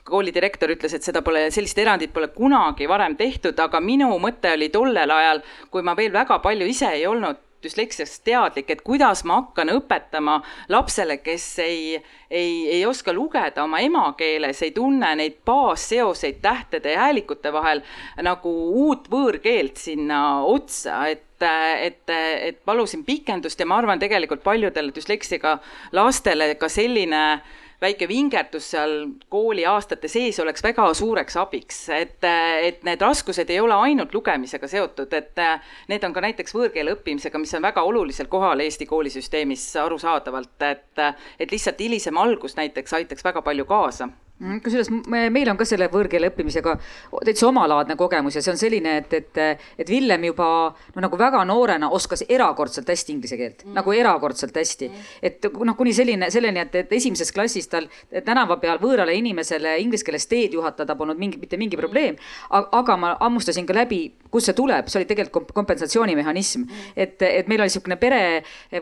koolidirektor ütles, et seda pole, sellist erandit pole kunagi varem tehtud, aga minu mõte oli tollel ajal, kui ma veel väga palju ise ei olnud düsleksiast teadlik, et kuidas ma hakkan õpetama lapsele, kes ei, ei, ei oska lugeda oma emakeeles, ei tunne neid baasseoseid tähtede ja häälikute vahel nagu uut võõrkeelt sinna otsa, et et, et palusin pikendust ja ma arvan, tegelikult paljudele düsleksiga lastele ka selline äh, väike vingerdus seal kooliaastate sees oleks väga suureks abiks, et, et need raskused ei ole ainult lugemisega seotud, et need on ka näiteks võõrkeele õppimisega, mis on väga olulisel kohal Eesti koolisüsteemis arusaadavalt, et, et lihtsalt hilisem algus näiteks aitaks väga palju kaasa kusjuures meil on ka selle võõrkeele õppimisega täitsa omalaadne kogemus ja see on selline, et, et, et Villem juba no nagu väga noorena oskas erakordselt hästi inglise keelt mm., nagu erakordselt hästi. Mm.. et noh, kuni selline, selleni, et, et esimeses klassis tal tänava peal võõrale inimesele inglise keeles teed juhatada polnud mingi, mitte mingi probleem. aga ma hammustasin ka läbi, kust see tuleb, see oli tegelikult kompensatsioonimehhanism. Mm.. et, et meil oli niisugune pere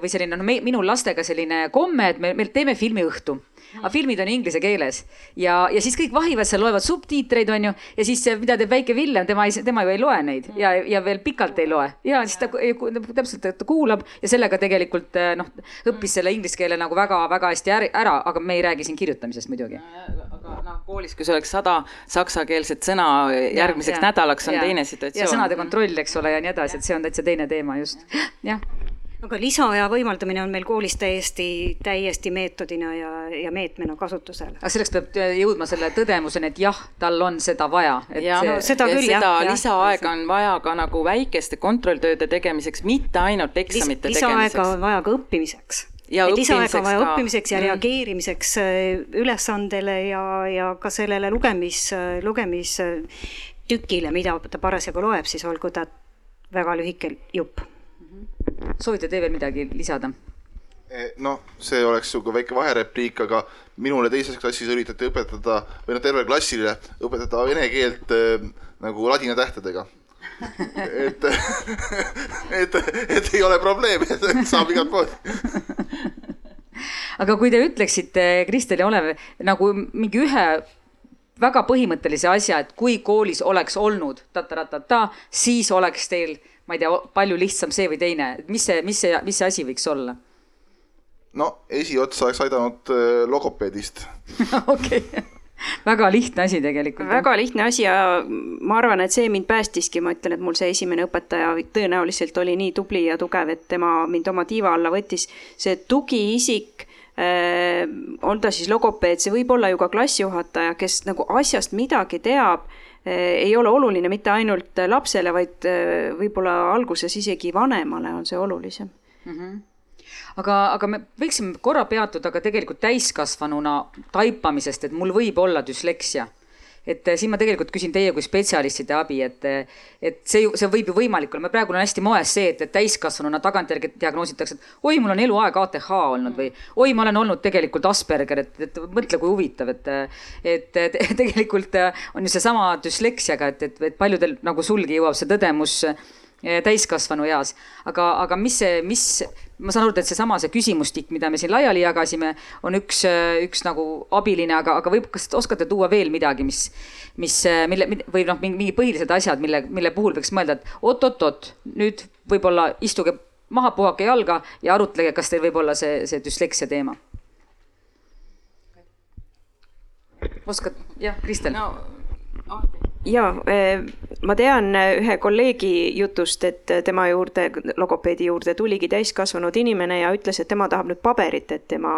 või selline, no minul lastega selline komme, et me, me teeme filmiõhtu aga filmid on inglise keeles. Ja, ja siis kõik vahivad seal, loevad subtiitreid, onju, ja siis mida teeb väike Villem, tema ei, tema ju ei loe neid. Ja, ja veel pikalt ei loe. Ja siis ta täpselt, ta kuulab. Ja sellega tegelikult noh, õppis selle inglise keele nagu väga-väga hästi ära, aga me ei räägi siin kirjutamisest muidugi. aga noh, koolis, kui sul oleks sada saksakeelset sõna järgmiseks ja, nädalaks, on ja, teine situatsioon. ja sõnade kontroll, eks ole, ja nii edasi, et see on täitsa teine teema just, jah aga lisaaja võimaldamine on meil koolis täiesti, täiesti meetodina ja, ja meetmena kasutusel. aga selleks peab jõudma selle tõdemuseni, et jah, tal on seda vaja. ja see... no seda küll jah. seda lisaaega on vaja ka nagu väikeste kontrolltööde tegemiseks, mitte ainult eksamite Lis tegemiseks. lisaaega on vaja ka õppimiseks. et lisaaega on vaja ka. õppimiseks ja mm. reageerimiseks äh, ülesandele ja, ja ka sellele lugemis, lugemistükile, mida ta parasjagu loeb, siis olgu ta väga lühike jupp soovite te veel midagi lisada? Noh, see oleks sihuke väike vaherepliik, aga minule teises klassis üritati õpetada või noh, tervele klassile õpetada vene keelt äh, nagu ladina tähtedega et, et, et ei ole probleemi, saab igalt poolt. aga kui te ütleksite, Kristel ja Olev, nagu mingi ühe väga põhimõttelise asja, et kui koolis oleks olnud ta-ta-ta-ta, siis oleks teil ma ei tea, palju lihtsam see või teine, mis see, mis see, mis see asi võiks olla? no esiotsa oleks aidanud äh, logopeedist okei väga lihtne asi tegelikult. väga lihtne asi ja ma arvan, et see mind päästiski, ma ütlen, et mul see esimene õpetaja tõenäoliselt oli nii tubli ja tugev, et tema mind oma tiiva alla võttis. see tugiisik äh, on ta siis logopeed, see võib olla ju ka klassijuhataja, kes nagu asjast midagi teab ei ole oluline mitte ainult lapsele, vaid eh, võib-olla alguses isegi vanemale on see olulisem mm. -hmm aga, aga me võiksime korra peatuda ka tegelikult täiskasvanuna taipamisest, et mul võib olla düsleksia et eh, siin ma tegelikult küsin teie kui spetsialistide abi, et, eh, et see see võib ju võimalik olla, praegu on hästi moes see, et, et täiskasvanuna tagantjärgi diagnoositakse, et oi, mul on eluaeg ATH olnud või oi, ma olen olnud tegelikult Asperger, et, et mõtle, kui huvitav, et, et, et tegelikult on ju seesama düsleksiaga, et, et, et paljudel nagu sulgi jõuab see tõdemus täiskasvanu eas. aga, aga mis see, mis, ma saan aru, et seesama, see küsimustik, mida me siin laiali jagasime, on üks, üks nagu abiline, aga, aga võib, kas oskate tuua veel midagi, mis, mis, mille või noh, mingi põhilised asjad, mille, mille puhul võiks mõelda, et oot-oot-oot, nüüd võib-olla istuge maha, puhake jalga ja arutlege, kas teil võib olla see, see düsleksia teema. oskad, jah, Kristel no,? Jaa, eh, ma tean eh, ühe kolleegi jutust, et eh, tema juurde, logopeedi juurde tuligi täiskasvanud inimene ja ütles, et tema tahab nüüd paberit, et tema,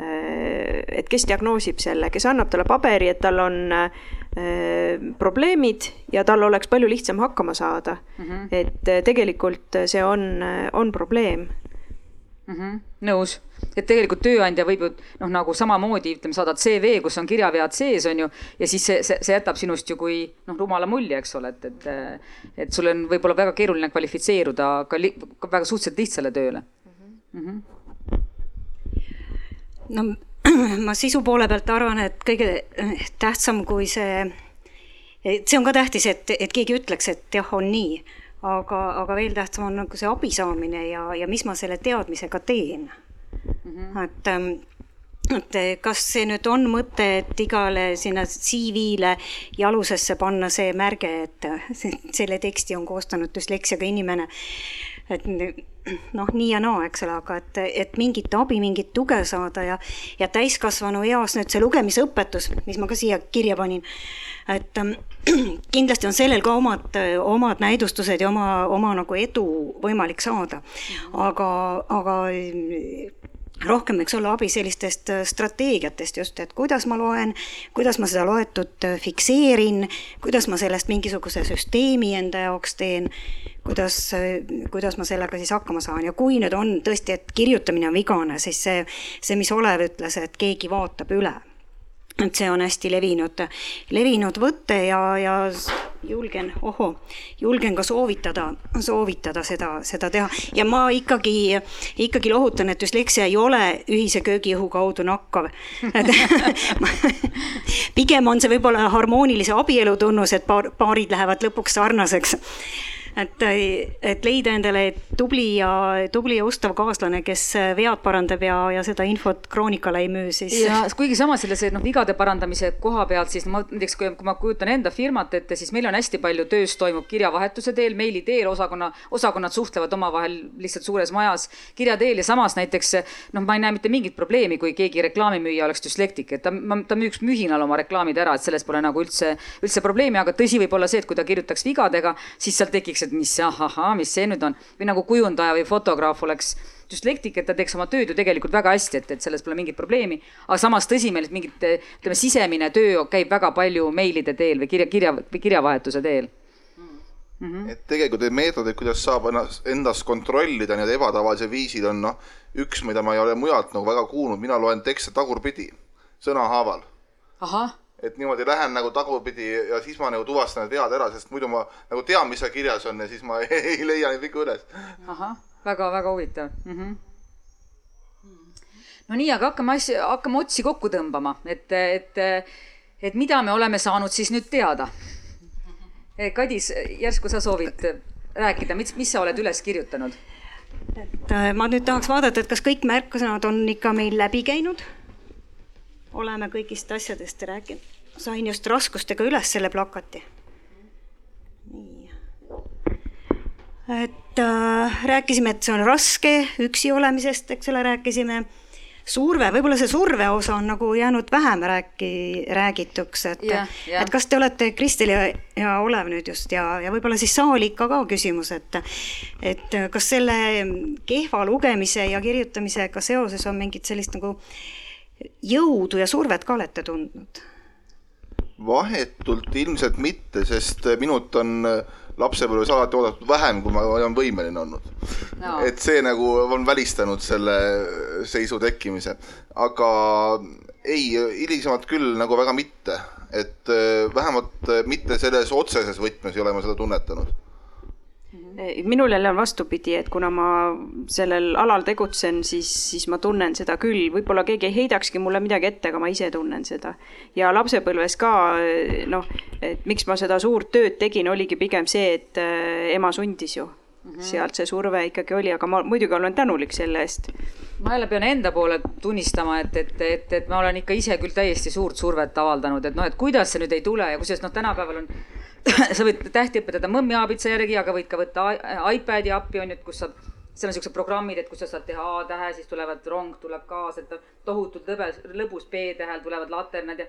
et kes diagnoosib selle, kes annab talle paberi, et tal on probleemid ja tal oleks palju lihtsam hakkama saada mm. -hmm. et tegelikult see on, on probleem mm. -hmm. Nõus, et tegelikult tööandja võib ju noh, nagu samamoodi ütleme, saadad CV, kus on kirjavead sees, on ju, ja siis see, see, see jätab sinust ju kui noh, rumala mulje, eks ole, et, et et sul on võib-olla väga keeruline kvalifitseeruda ka, li, ka väga suhteliselt lihtsale tööle mm. -hmm. no ma sisu poole pealt arvan, et kõige eh, tähtsam, kui see, see on ka tähtis, et, et keegi ütleks, et jah, on nii, aga, aga veel tähtsam on nagu see abi saamine ja, ja mis ma selle teadmisega teen mm. -hmm. et ähm, et kas see nüüd on mõte, et igale sinna CV-le ja alusesse panna see märge, et selle teksti on koostanud düsleksiaga inimene, et noh, nii ja naa, eks ole, aga et, et mingit abi, mingit tuge saada ja, ja täiskasvanu eas nüüd see lugemisõpetus, mis ma ka siia kirja panin, et ähm, kindlasti on sellel ka omad, omad näidustused ja oma, oma nagu edu võimalik saada. aga, aga rohkem võiks olla abi sellistest strateegiatest just, et kuidas ma loen, kuidas ma seda loetut fikseerin, kuidas ma sellest mingisuguse süsteemi enda jaoks teen kuidas, kuidas ma sellega siis hakkama saan. Ja kui nüüd on tõesti, et kirjutamine on vigane, siis see, see, mis Olev ütles, et keegi vaatab üle et see on hästi levinud, levinud võte ja, ja julgen, ohoo, julgen ka soovitada, soovitada seda, seda teha. Ja ma ikkagi, ikkagi lohutan, et düsleksia ei ole ühise köögiõhu kaudu nakkav. Pigem on see võib-olla harmoonilise abielu tunnus, et paar, paarid lähevad lõpuks sarnaseks et, et leida endale tubli ja, tubli ja ustav kaaslane, kes vead parandab ja, ja seda infot kroonikale ei müü, siis. ja kuigi samas sellise noh, vigade parandamise koha pealt, siis ma näiteks, kui ma kujutan enda firmat ette, siis meil on hästi palju töös toimub kirjavahetuse teel, meili teel, osakonna, osakonnad suhtlevad omavahel lihtsalt suures majas kirja teel ja samas näiteks noh, ma ei näe mitte mingit probleemi, kui keegi reklaamimüüja oleks düslektik, et ta, ta müüks mühinal oma reklaamid ära, et selles pole nagu üldse, üldse probleemi, aga tõsi võib olla see, et kui ta kirjutaks vigadega, siis seal tekiks mõtleks, et mis ahahaa, mis see nüüd on või nagu kujundaja või fotograaf oleks düslektik, et ta teeks oma tööd ju tegelikult väga hästi, et, et selles pole mingit probleemi. aga samas tõsimeeles mingit, ütleme, sisemine töö käib väga palju meilide teel või kirja, kirja või kirjavahetuse teel Mm -hmm. et tegelikult need meetodid, kuidas saab ennast, endast kontrollida nii-öelda ebatavalisel viisil on noh, üks, mida ma ei ole mujalt nagu väga kuulnud, mina loen tekste tagurpidi, sõnahaaval. ahah et niimoodi lähen nagu tagurpidi ja siis ma nagu tuvastan need vead ära, sest muidu ma nagu tean, mis seal kirjas on ja siis ma ei, ei leia neid vigu üles. ahah, väga-väga huvitav mm. -hmm no nii, aga hakkame asja, hakkame otsi kokku tõmbama, et, et, et mida me oleme saanud siis nüüd teada. Kadis, järsku sa soovid rääkida, mis, mis sa oled üles kirjutanud? et äh, ma nüüd tahaks vaadata, et kas kõik märksõnad on ikka meil läbi käinud oleme kõigist asjadest rääkinud. sain just raskustega üles selle plakati. nii. et äh, rääkisime, et see on raske, üksi olemisest, eks ole, rääkisime. surve, võib-olla see surve osa on nagu jäänud vähem rääki, räägituks, et, et kas te olete, Kristel ja, ja Olev nüüd just ja, ja võib-olla siis saali ikka ka küsimus, et et kas selle kehva lugemise ja kirjutamisega seoses on mingit sellist nagu äh, jõudu ja survet ka olete tundnud? vahetult ilmselt mitte, sest minult on lapsepõlves alati oodatud vähem, kui ma olen võimeline olnud. No.. et see nagu on välistanud selle seisu tekkimise, aga ei, hilisemalt küll nagu väga mitte, et vähemalt mitte selles otseses võtmes ei ole ma seda tunnetanud minul jälle on vastupidi, et kuna ma sellel alal tegutsen, siis, siis ma tunnen seda küll, võib-olla keegi ei heidakski mulle midagi ette, aga ma ise tunnen seda. ja lapsepõlves ka eh, noh, et miks ma seda suurt tööd tegin, oligi pigem see, et eh, ema sundis ju Mm -hmm. sealt see surve ikkagi oli, aga ma muidugi olen tänulik selle eest. ma jälle pean enda poole tunnistama, et, et, et, et ma olen ikka ise küll täiesti suurt survet avaldanud, et noh, et kuidas see nüüd ei tule ja kusjuures noh, tänapäeval on sa võid tähti õpetada mõmmiaabitsa järgi, aga võid ka võtta iPad'i appi on ju, et kus saab, seal on siuksed programmid, et kus sa saad teha A-tähe, siis tulevad rong tuleb kaasa, et tohutult lõbes, lõbus B-tähel tulevad laternad ja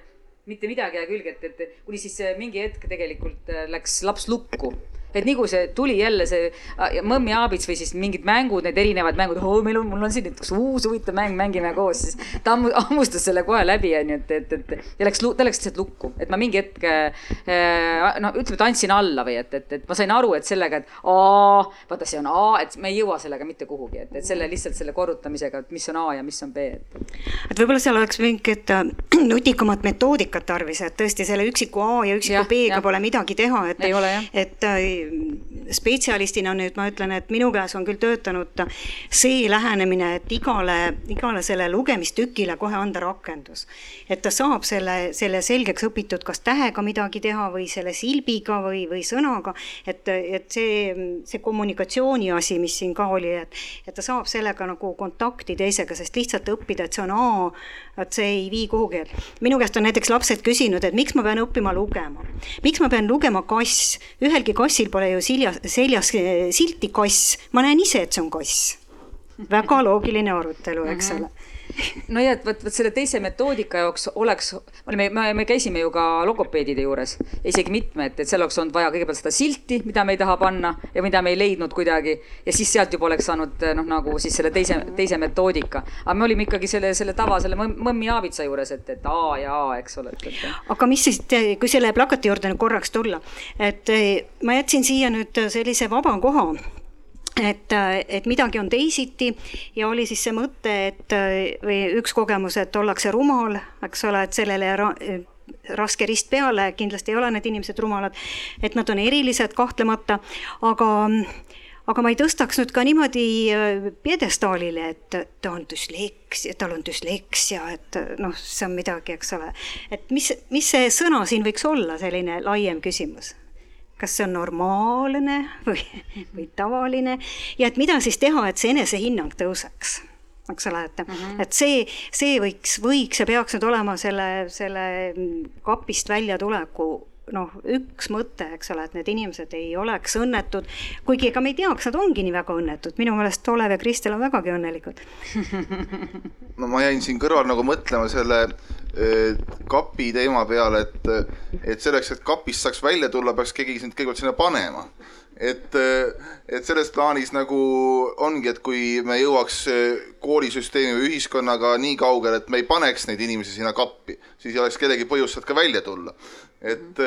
mitte midagi ei jää külge, et, et kuni siis mingi hetk tegelikult äh, läks laps lukku et nii kui see tuli jälle see äh, Mõmmi Aabits või siis mingid mängud, need erinevad mängud, oo, meil on, mul on siin üks uus huvitav mäng, mängime koos, siis ta ammu- hammustas selle kohe läbi, onju, et, et, et ja läks, ta läks lihtsalt lukku, et ma mingi hetk äh, no ütleme, et andsin alla või et, et, et ma sain aru, et sellega, et A, vaata, see on A, et me ei jõua sellega mitte kuhugi, et, et selle lihtsalt selle korrutamisega, et mis on A ja mis on B, et. võib-olla seal oleks mingit äh, nutikamat metoodikat tarvis, et tõesti selle üksiku A ja üksiku Jah, B-ga pole midagi teha, et Ei ole, jah. et äh, spetsialistina nüüd ma ütlen, et minu käes on küll töötanud see lähenemine, et igale, igale selle lugemistükile kohe anda rakendus. et ta saab selle, selle selgeks õpitud kas tähega midagi teha või selle silbiga või, või sõnaga, et, et see, see kommunikatsiooni asi, mis siin ka oli, et, et ta saab sellega nagu kontakti teisega, sest lihtsalt õppida, et see on A, et see ei vii kuhugi. minu käest on näiteks lapsed küsinud, et miks ma pean õppima lugema, miks ma pean lugema kass, ühelgi kassil pole ju siljas, seljas eh, silti kass, ma näen ise, et see on kass. väga loogiline arutelu, eks ole no ja, et vot, vot selle teise metoodika jaoks oleks, me, me, me käisime ju ka logopeedide juures, isegi mitme, et, seal oleks olnud vaja kõigepealt seda silti, mida me ei taha panna ja mida me ei leidnud kuidagi. ja siis sealt juba oleks saanud noh, nagu siis selle teise, teise metoodika. aga me olime ikkagi selle, selle tava, selle mõmm- mõmmi Aavitsa juures, et, et A ja A, eks ole, aga mis siis, kui selle plakati juurde korraks tulla, et eh, ma jätsin siia nüüd sellise vaba koha et, et midagi on teisiti ja oli siis see mõte, et või üks kogemus, et ollakse rumal, eks ole, et sellele ra raske rist peale, kindlasti ei ole need inimesed rumalad, et nad on erilised kahtlemata, aga aga ma ei tõstaks nüüd ka niimoodi pjedestaalile, et ta on düsleksia, tal on düsleksia, et noh, see on midagi, eks ole. et mis, mis see sõna siin võiks olla, selline laiem küsimus? Kas see on normaalne või, või tavaline ja et mida siis teha, et see enesehinnang tõuseks, eks ole, et mm, -hmm. et see, see võiks, võiks ja peaks nüüd olema selle, selle kapist väljatuleku noh, üks mõte, eks ole, et need inimesed ei oleks õnnetud, kuigi ega me ei tea, kas nad ongi nii väga õnnetud, minu meelest Olev ja Kristel on vägagi õnnelikud. no ma jäin siin kõrval nagu mõtlema selle kapi teema peale, et, et selleks, et kapist saaks välja tulla, peaks keegi sind kõigepealt sinna panema. et, et selles plaanis nagu ongi, et kui me jõuaks koolisüsteemi või ühiskonnaga nii kaugele, et me ei paneks neid inimesi sinna kappi, siis ei oleks kellegi põhjust sealt ka välja tulla. et,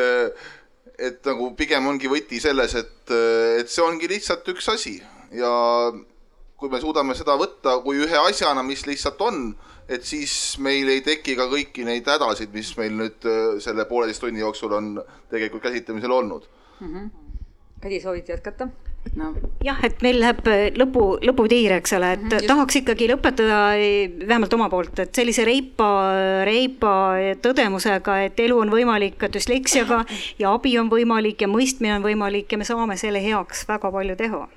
et nagu pigem ongi võti selles, et, et see ongi lihtsalt üks asi ja kui me suudame seda võtta kui ühe asjana, mis lihtsalt on, et siis meil ei teki ka kõiki neid hädasid, mis meil nüüd äh, selle pooleteist tunni jooksul on tegelikult käsitlemisel olnud mm. -hmm. Kadi, soovid jätkata? no jah, et meil läheb lõpu, lõputiir, eks ole, et mm -hmm, tahaks ikkagi lõpetada vähemalt oma poolt, et sellise reipa, reipa tõdemusega, et elu on võimalik ka düsleksiaga ja abi on võimalik ja mõistmine on võimalik ja me saame selle heaks väga palju teha.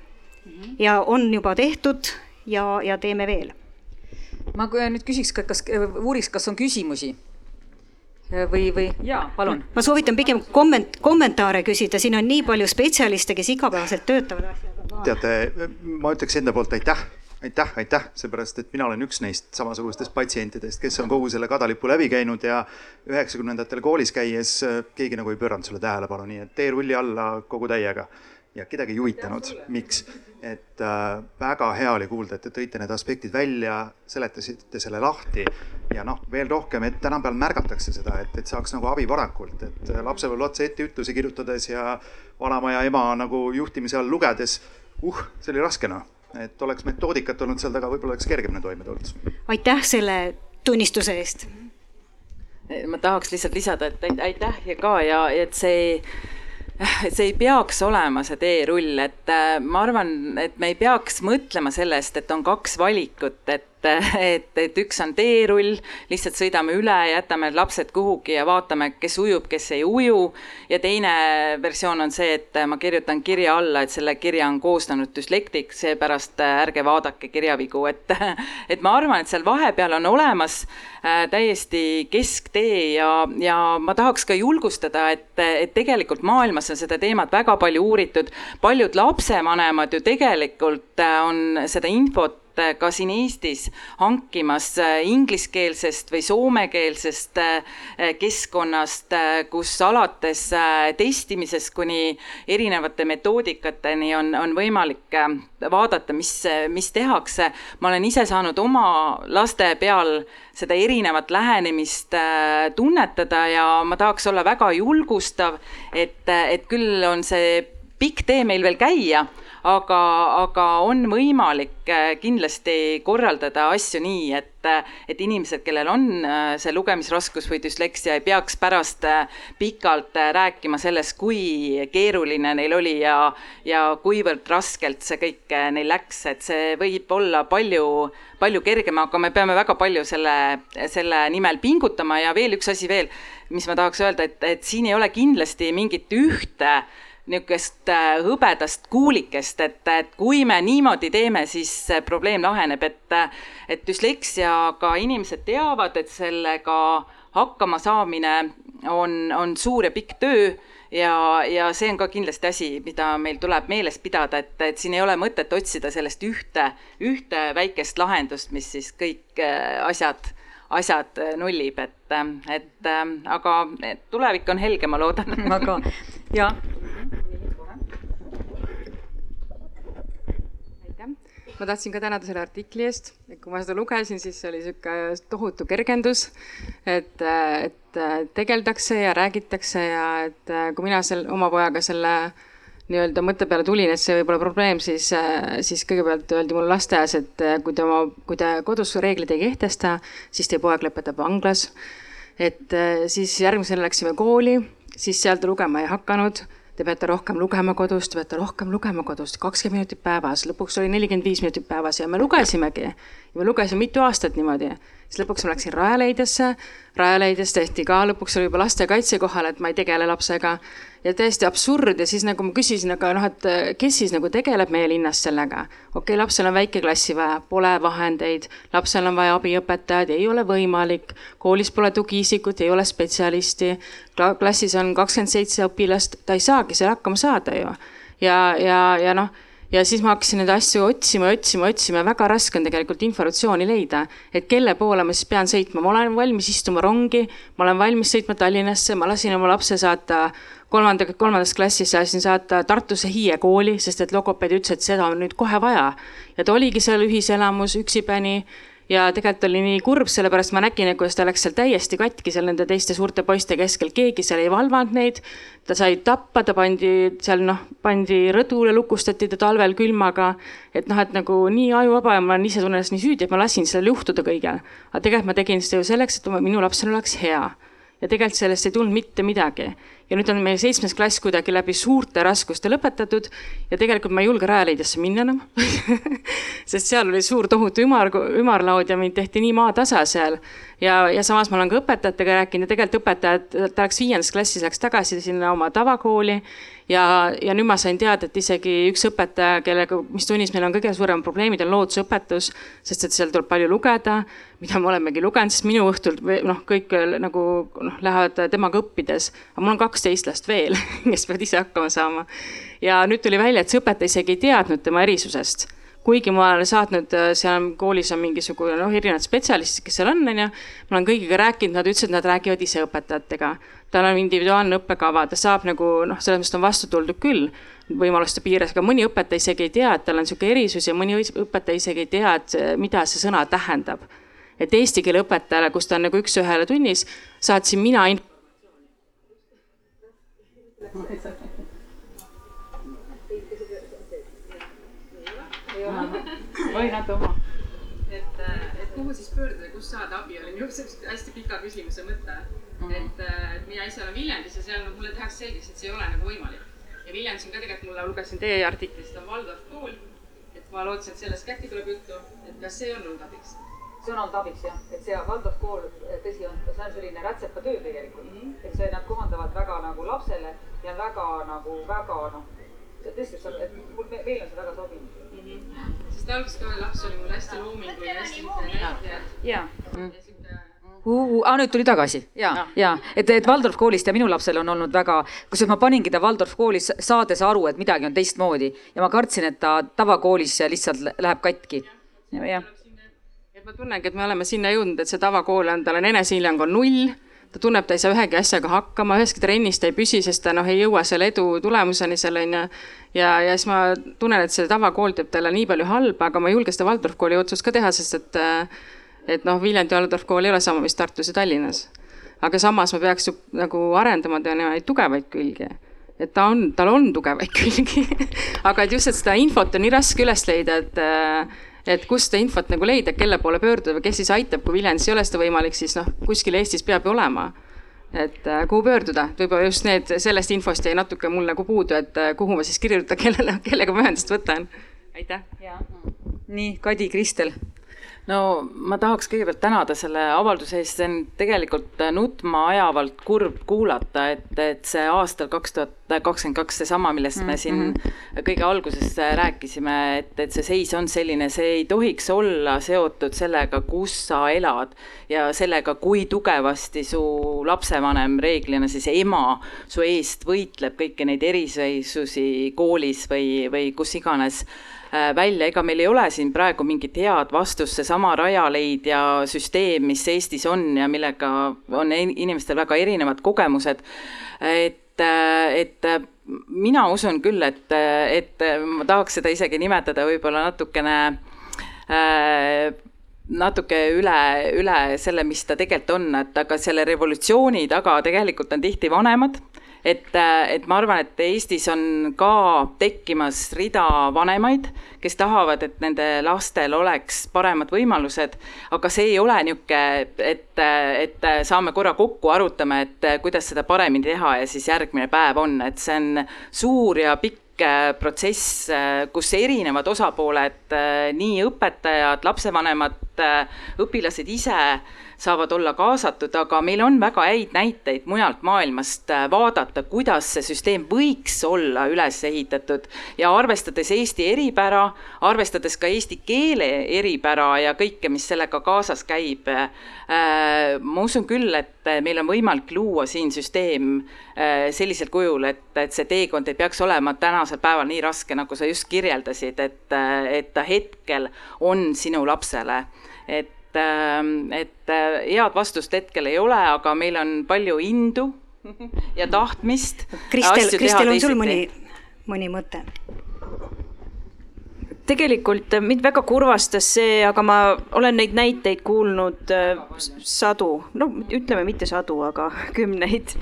Ja on juba tehtud ja, ja teeme veel. ma nüüd küsiks, kas, uuriks, kas on küsimusi või, või jaa, palun. ma soovitan pigem komment-, kommentaare küsida, siin on nii palju spetsialiste, kes igapäevaselt töötavad asjaga. teate, ma ütleks enda poolt aitäh, aitäh, aitäh, seepärast et mina olen üks neist samasugustest patsientidest, kes on kogu selle kadalipu läbi käinud ja üheksakümnendatel koolis käies keegi nagu ei pööranud selle tähelepanu, nii et teerulli alla kogu täiega ja kedagi ei huvitanud, miks. et äh, väga hea oli kuulda, et te tõite need aspektid välja, seletasite selle lahti ja noh, veel rohkem, et tänapäeval märgatakse seda, et, et saaks nagu abi varakult, et lapsepõlve otsa ette ütlusi kirjutades ja vanaema ja ema nagu juhtimise all lugedes, uh, see oli raske noh, et oleks metoodikat olnud seal taga, võib-olla oleks kergemini toime tulnud. aitäh selle tunnistuse eest. ma tahaks lihtsalt lisada, et aitäh ja ka ja et see see ei peaks olema see teerull, et äh, ma arvan, et me ei peaks mõtlema sellest, et on kaks valikut, et et, et üks on teerull, lihtsalt sõidame üle, jätame lapsed kuhugi ja vaatame, kes ujub, kes ei uju. ja teine versioon on see, et ma kirjutan kirja alla, et selle kirja on koostanud düslektik, seepärast ärge vaadake kirjavigu, et, et ma arvan, et seal vahepeal on olemas äh, täiesti kesktee ja, ja ma tahaks ka julgustada, et, et tegelikult maailmas on seda teemat väga palju uuritud. paljud lapsevanemad ju tegelikult äh, on seda infot ka siin Eestis hankimas äh, ingliskeelsest või soomekeelsest äh, keskkonnast, kus alates testimisest kuni erinevate metoodikateni on, on võimalik vaadata, mis, mis tehakse. ma olen ise saanud oma laste peal seda erinevat lähenemist tunnetada ja ma tahaks olla väga julgustav, et, et küll on see pikk tee meil veel käia aga, aga on võimalik äh, kindlasti korraldada asju nii, et, äh, et inimesed, kellel on äh, see lugemisraskus või düsleksia, ei peaks pärast pikalt rääkima sellest, kui keeruline neil oli ja, ja kuivõrd raskelt see kõik neil läks, et see võib olla palju, palju kergem, aga me peame väga palju selle, selle nimel pingutama. Ja veel üks asi veel, mis ma tahaks öelda, et, et siin ei ole kindlasti mingit ühte niisugust äh, hõbedast kuulikest, et, et kui me niimoodi teeme, siis probleem laheneb, et, et düsleksiaga inimesed teavad, et sellega hakkama saamine on, on suur ja pikk töö ja, ja see on ka kindlasti asi, mida meil tuleb meeles pidada, et, et siin ei ole mõtet otsida sellest ühte, ühte väikest lahendust, mis siis kõik äh, asjad asjad nullib, et, et aga tulevik on helge, ma loodan. aga jah ma tahtsin ka tänada selle artikli eest, et kui ma seda lugesin, siis oli sihuke tohutu kergendus. et, et tegeldakse ja räägitakse ja et kui mina seal oma pojaga selle nii-öelda mõtte peale tulin, et see võib olla probleem, siis, siis kõigepealt öeldi mulle lasteaias, et kui te oma, kui te kodus reegleid ei kehtesta, siis teie poeg lõpetab vanglas. et siis järgmisel läksime kooli, siis seal ta lugema ei hakanud te peate rohkem lugema kodus, te peate rohkem lugema kodus, kakskümmend minutit päevas, lõpuks oli nelikümmend viis minutit päevas ja me lugesimegi. ja me lugesime mitu aastat niimoodi siis lõpuks ma läksin Rajaleidjasse, Rajaleidjas tehti ka, lõpuks oli juba lastekaitse kohal, et ma ei tegele lapsega. Ja täiesti absurd ja siis nagu ma küsisin, aga noh, et kes siis nagu tegeleb meie linnas sellega. okei okay,, lapsel on väike klassi vaja, pole vahendeid, lapsel on vaja abiõpetajad, ei ole võimalik, koolis pole tugiisikut, ei ole spetsialisti, klassis on kakskümmend seitse õpilast, ta ei saagi seal hakkama saada ju. ja, ja, ja noh ja siis ma hakkasin neid asju otsima, otsima, otsima ja väga raske on tegelikult informatsiooni leida, et kelle poole ma siis pean sõitma, ma olen valmis istuma rongi, ma olen valmis sõitma Tallinnasse, ma lasin oma lapse saata kolmanda, kolmandas klassis lasin saata Tartusse Hiie kooli, sest et logopeed ütles, et seda on nüüd kohe vaja. ja ta oligi seal ühiselamus üksipäini ja tegelikult oli nii kurb, sellepärast ma nägin, kuidas ta läks seal täiesti katki seal nende teiste suurte poiste keskel, keegi seal ei valvanud neid. ta sai tappa, ta pandi seal noh, pandi rõdule, lukustati ta talvel külmaga. et noh, et nagu nii ajuvaba ja ma ise tunnen ennast nii süüdi, et ma lasin sellel juhtuda kõigel. aga tegelikult ma tegin seda ju selleks, et minu lapsel oleks hea ja tegelikult sellest ei tulnud mitte midagi ja nüüd on meil seitsmes klass kuidagi läbi suurte raskuste lõpetatud ja tegelikult ma ei julge Rajaleidjasse minna enam sest seal oli suur tohutu ümar, ümarlaud ja mind tehti nii maatasa seal. ja, ja samas ma olen ka õpetajatega rääkinud ja tegelikult õpetajad, ta läks viiendas klassis, läks tagasi sinna oma tavakooli ja, ja nüüd ma sain teada, et isegi üks õpetaja, kellega, mis tunnis meil on kõige suurem probleemid, on loodusõpetus, sest et seal tuleb palju lugeda, mida me olemegi lugenud, sest minu õhtul noh, kõik nagu noh, lähevad temaga õppides, aga mul on kaksteist last veel, kes peavad ise hakkama saama. ja nüüd tuli välja, et see õpetaja isegi ei teadnud tema erisusest kuigi ma olen saatnud, äh, seal koolis on mingisugune noh, erinevad spetsialistid, kes seal on, onju. ma olen kõigiga rääkinud, nad ütlesid, nad räägivad ise õpetajatega. Tal on individuaalne õppekava, ta saab nagu noh, selles mõttes on vastu tuldud küll võimaluste piires, aga mõni õpetaja isegi ei tea, et tal on niisugune erisus ja mõni õpetaja isegi ei tea, et mida see sõna tähendab. et eesti keele õpetajale, kus ta on nagu üks-ühele tunnis, saatsin mina in-. või nad oma. et, et kuhu siis pöörduda, kus saada abi, oli minu arust hästi pika küsimuse mõte mm. -hmm. et, et mina ise olen Viljandis ja seal mulle tehakse selgeks, et see ei ole nagu võimalik. ja Viljandis on ka tegelikult, mulle lugesin teie artiklist, on Waldorf kool. et ma lootsin, et sellest ka äkki tuleb juttu, et kas see on olnud abiks? see on olnud abiks jah, et see Waldorf kool, tõsi on, see on selline rätsepatöö tegelikult mm. -hmm. et see, nad kohandavad väga nagu lapsele ja väga nagu väga noh, tõesti, et mul, meil on see väga sobinud mm. -hmm sest alguses ka laps oli mul hästi loominguline, hästi näitleja. Ah, nüüd tuli tagasi. Ja no., ja et, et Waldorf koolist ja minu lapsel on olnud väga, kusjuures ma paningi ta Waldorf koolis saades aru, et midagi on teistmoodi. Ja ma kartsin, et ta tavakoolis lihtsalt läheb katki. Jah et ma tunnengi, et me oleme sinna jõudnud, et see tavakool on, tal on enesehinnang on null, ta tunneb, ta ei saa ühegi asjaga hakkama, üheski trennis ta ei püsi, sest ta noh, ei jõua selle edu tulemuseni seal on ju. ja, ja siis ma tunnen, et see tavakool teeb talle nii palju halba, aga ma ei julge seda Waldorf kooli otsust ka teha, sest et et noh, Viljandi Waldorf kool ei ole sama, mis Tartus ja Tallinnas. aga samas me peaks nagu arendama tema neid tugevaid külgi et ta on, tal on tugevaid külgi aga et just, et seda infot on nii raske üles leida, et et kust seda infot nagu leida, kelle poole pöörduda või kes siis aitab, kui Viljandis ei ole seda võimalik, siis noh, kuskil Eestis peab ju olema. et äh, kuhu pöörduda, võib-olla just need, sellest infost jäi natuke mul nagu puudu, et äh, kuhu ma siis kirjutan, kellele, kellega ma ühendust võtan. aitäh. nii, Kadi, Kristel no ma tahaks kõigepealt tänada selle avalduse eest, see on tegelikult nutma ajavalt kurb kuulata, et, et see aastal kaks tuhat kakskümmend kaks, seesama, millest me siin -hmm. kõige alguses rääkisime, et, et see seis on selline, see ei tohiks olla seotud sellega, kus sa elad ja sellega, kui tugevasti su lapsevanem, reeglina siis ema, su eest võitleb kõiki neid eriseisusi koolis või, või kus iganes välja, ega meil ei ole siin praegu mingit head vastust, seesama Rajaleidja süsteem, mis Eestis on ja millega on inimestel väga erinevad kogemused, et, äh, et äh, mina usun küll, et, et ma tahaks seda isegi nimetada võib-olla natukene natuke üle, üle selle, mis ta tegelikult on, et aga selle revolutsiooni taga tegelikult on tihti vanemad et, äh, et ma arvan, et Eestis on ka tekkimas rida vanemaid, kes tahavad, et nende lastel oleks paremad võimalused, aga see ei ole niisugune, et, et saame korra kokku, arutame, et kuidas seda paremini teha ja siis järgmine päev on, et see on suur ja pikk äh, protsess, äh, kus erinevad osapooled, nii õpetajad, lapsevanemad, õpilased ise saavad olla kaasatud, aga meil on väga häid näiteid mujalt maailmast äh, vaadata, kuidas see süsteem võiks olla üles ehitatud ja arvestades Eesti eripära, arvestades ka eesti keele eripära ja kõike, mis sellega kaasas käib äh,, ma usun küll, et meil on võimalik luua siin süsteem äh, sellisel kujul, et, et see teekond ei peaks olema tänasel päeval nii raske, nagu sa just kirjeldasid, et, äh, et ta hetkel on sinu lapsele. et Ähm, et äh, head vastust hetkel ei ole, aga meil on palju indu ja tahtmist. Kristel, Kristel, on sul mõni, mõni mõte? tegelikult äh, mind väga kurvastas see, aga ma olen neid näiteid kuulnud äh, sadu, no ütleme mitte sadu, aga kümneid.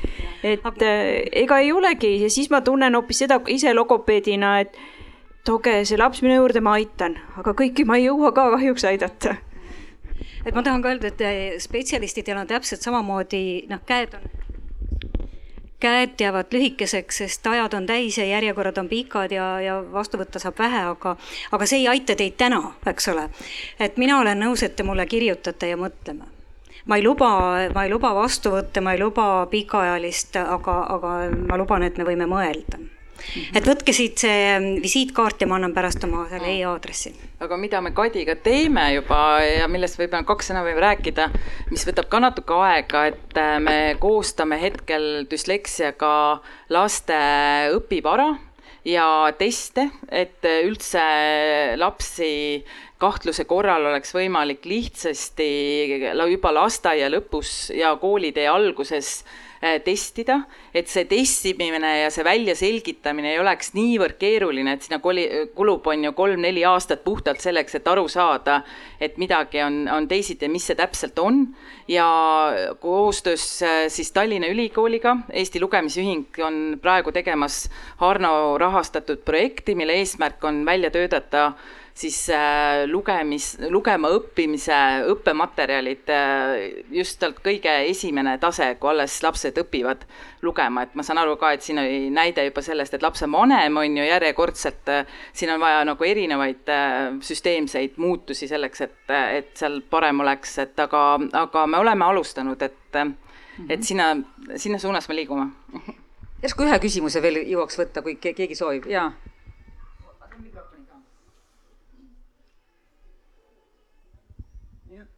et ega ei olegi ja siis ma tunnen hoopis seda ise logopeedina, et tooge see laps minu juurde, ma aitan, aga kõiki ma ei jõua ka kahjuks aidata et ma tahan ka öelda, et eh, spetsialistidel on täpselt samamoodi, noh, käed on, käed jäävad lühikeseks, sest ajad on täis ja järjekorrad on pikad ja, ja vastu võtta saab vähe, aga, aga see ei aita teid täna, eks ole. et mina olen nõus, et te mulle kirjutate ja mõtleme ma ei luba, ma ei luba vastuvõtte, ma ei luba pikaajalist, aga, aga ma luban, et me võime mõelda et võtke siit see mm, visiitkaart ja ma annan pärast oma selle e-aadressi. aga mida me Kadiga teeme juba ja millest võib-olla kaks sõna võime rääkida, mis võtab ka natuke aega, et äh, me koostame hetkel düsleksiaga laste õpivara ja teste, et üldse lapsi kahtluse korral oleks võimalik lihtsasti juba lasteaia lõpus ja koolitee alguses Äh, testida, et see testimine ja see väljaselgitamine ei oleks niivõrd keeruline, et sinna koli-, kulub, on ju, kolm-neli aastat puhtalt selleks, et aru saada, et midagi on, on teisiti, mis see täpselt on. ja koostöös äh, siis Tallinna Ülikooliga, Eesti Lugemisühing on praegu tegemas Harno rahastatud projekti, mille eesmärk on välja töötada siis äh, lugemis, lugema õppimise õppematerjalid äh, just sealt kõige esimene tase, kui alles lapsed õpivad lugema, et ma saan aru ka, et siin oli näide juba sellest, et lapsevanem on ju järjekordselt, äh, siin on vaja nagu erinevaid süsteemseid muutusi selleks, et, et seal parem oleks, et aga, aga me oleme alustanud, et et sinna, sinna suunas me liigume. järsku ühe küsimuse veel jõuaks võtta, kui keegi soovib, jaa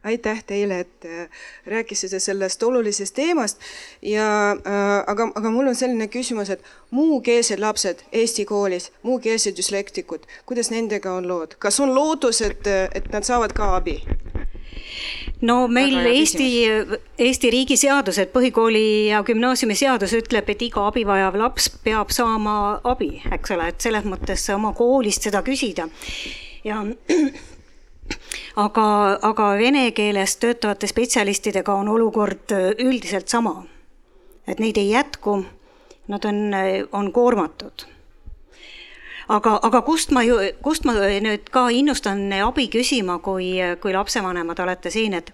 aitäh teile, et äh, rääkisite sellest olulisest teemast. Ja äh, aga, aga mul on selline küsimus, et muukeelsed lapsed Eesti koolis, muukeelsed düslektikud, kuidas nendega on lood, kas on lootus, et, et nad saavad ka abi? no meil Eesti, Eesti riigi seadused, põhikooli ja gümnaasiumi seadus ütleb, et iga abi vajav laps peab saama abi, eks ole, et selles mõttes oma koolist seda küsida. Ja aga, aga vene keeles töötavate spetsialistidega on olukord üldiselt sama. et neid ei jätku, nad on, on koormatud aga, aga kust ma ju, kust ma nüüd ka innustan abi küsima, kui, kui lapsevanemad olete siin, et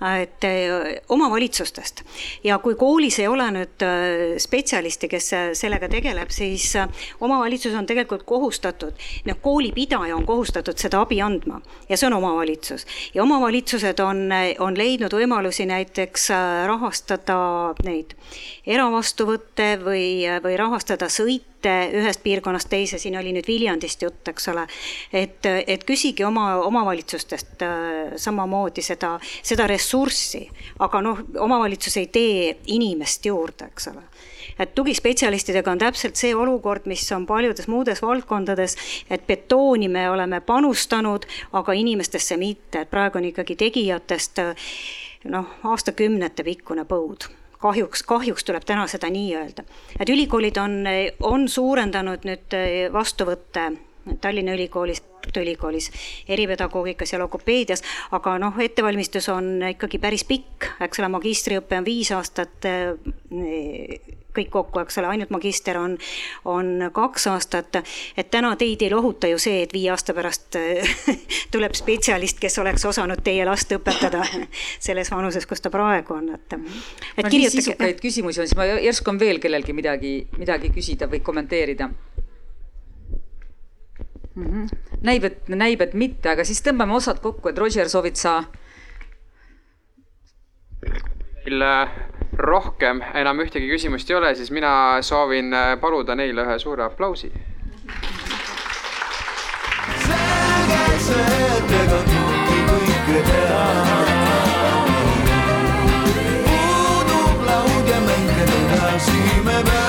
et äh, omavalitsustest ja kui koolis ei ole nüüd äh, spetsialisti, kes äh, sellega tegeleb, siis omavalitsus on tegelikult kohustatud, noh, koolipidaja on kohustatud seda abi andma ja see on omavalitsus. ja omavalitsused on, on leidnud võimalusi näiteks rahastada neid eravastuvõtte või, või rahastada sõite ühest piirkonnast teise, siin oli nüüd Viljandist jutt, eks ole. et, et küsige oma omavalitsustest samamoodi seda, seda ressurssi aga noh, omavalitsus ei tee inimest juurde, eks ole. Et tugispetsialistidega on täpselt see olukord, mis on paljudes muudes valdkondades, et betooni me oleme panustanud, aga inimestesse mitte, et praegu on ikkagi tegijatest noh, aastakümnete pikkune põud kahjuks, kahjuks tuleb täna seda nii öelda. et ülikoolid on, on suurendanud nüüd vastuvõtte Tallinna Ülikoolis, Tartu Ülikoolis, eripedagoogikas ja logopeedias, aga noh, ettevalmistus on ikkagi päris pikk, eks ole, magistriõpe on viis aastat kõik kokku, eks ole, ainult magister on, on kaks aastat. et täna teid ei lohuta ju see, et viie aasta pärast tuleb spetsialist, kes oleks osanud teie last õpetada selles vanuses, kus ta praegu on, et. et no, kirjutage. sisukaid küsimusi on, siis ma järsku on veel kellelgi midagi, midagi küsida või kommenteerida mm. -hmm. näib, et näib, et mitte, aga siis tõmbame osad kokku, et Roger, soovid sa? meil rohkem enam ühtegi küsimust ei ole, siis mina soovin äh, paluda neile ühe suure aplausi. selge see, et ega keegi kõike teab. puudub laud ja mängida edasi me peame.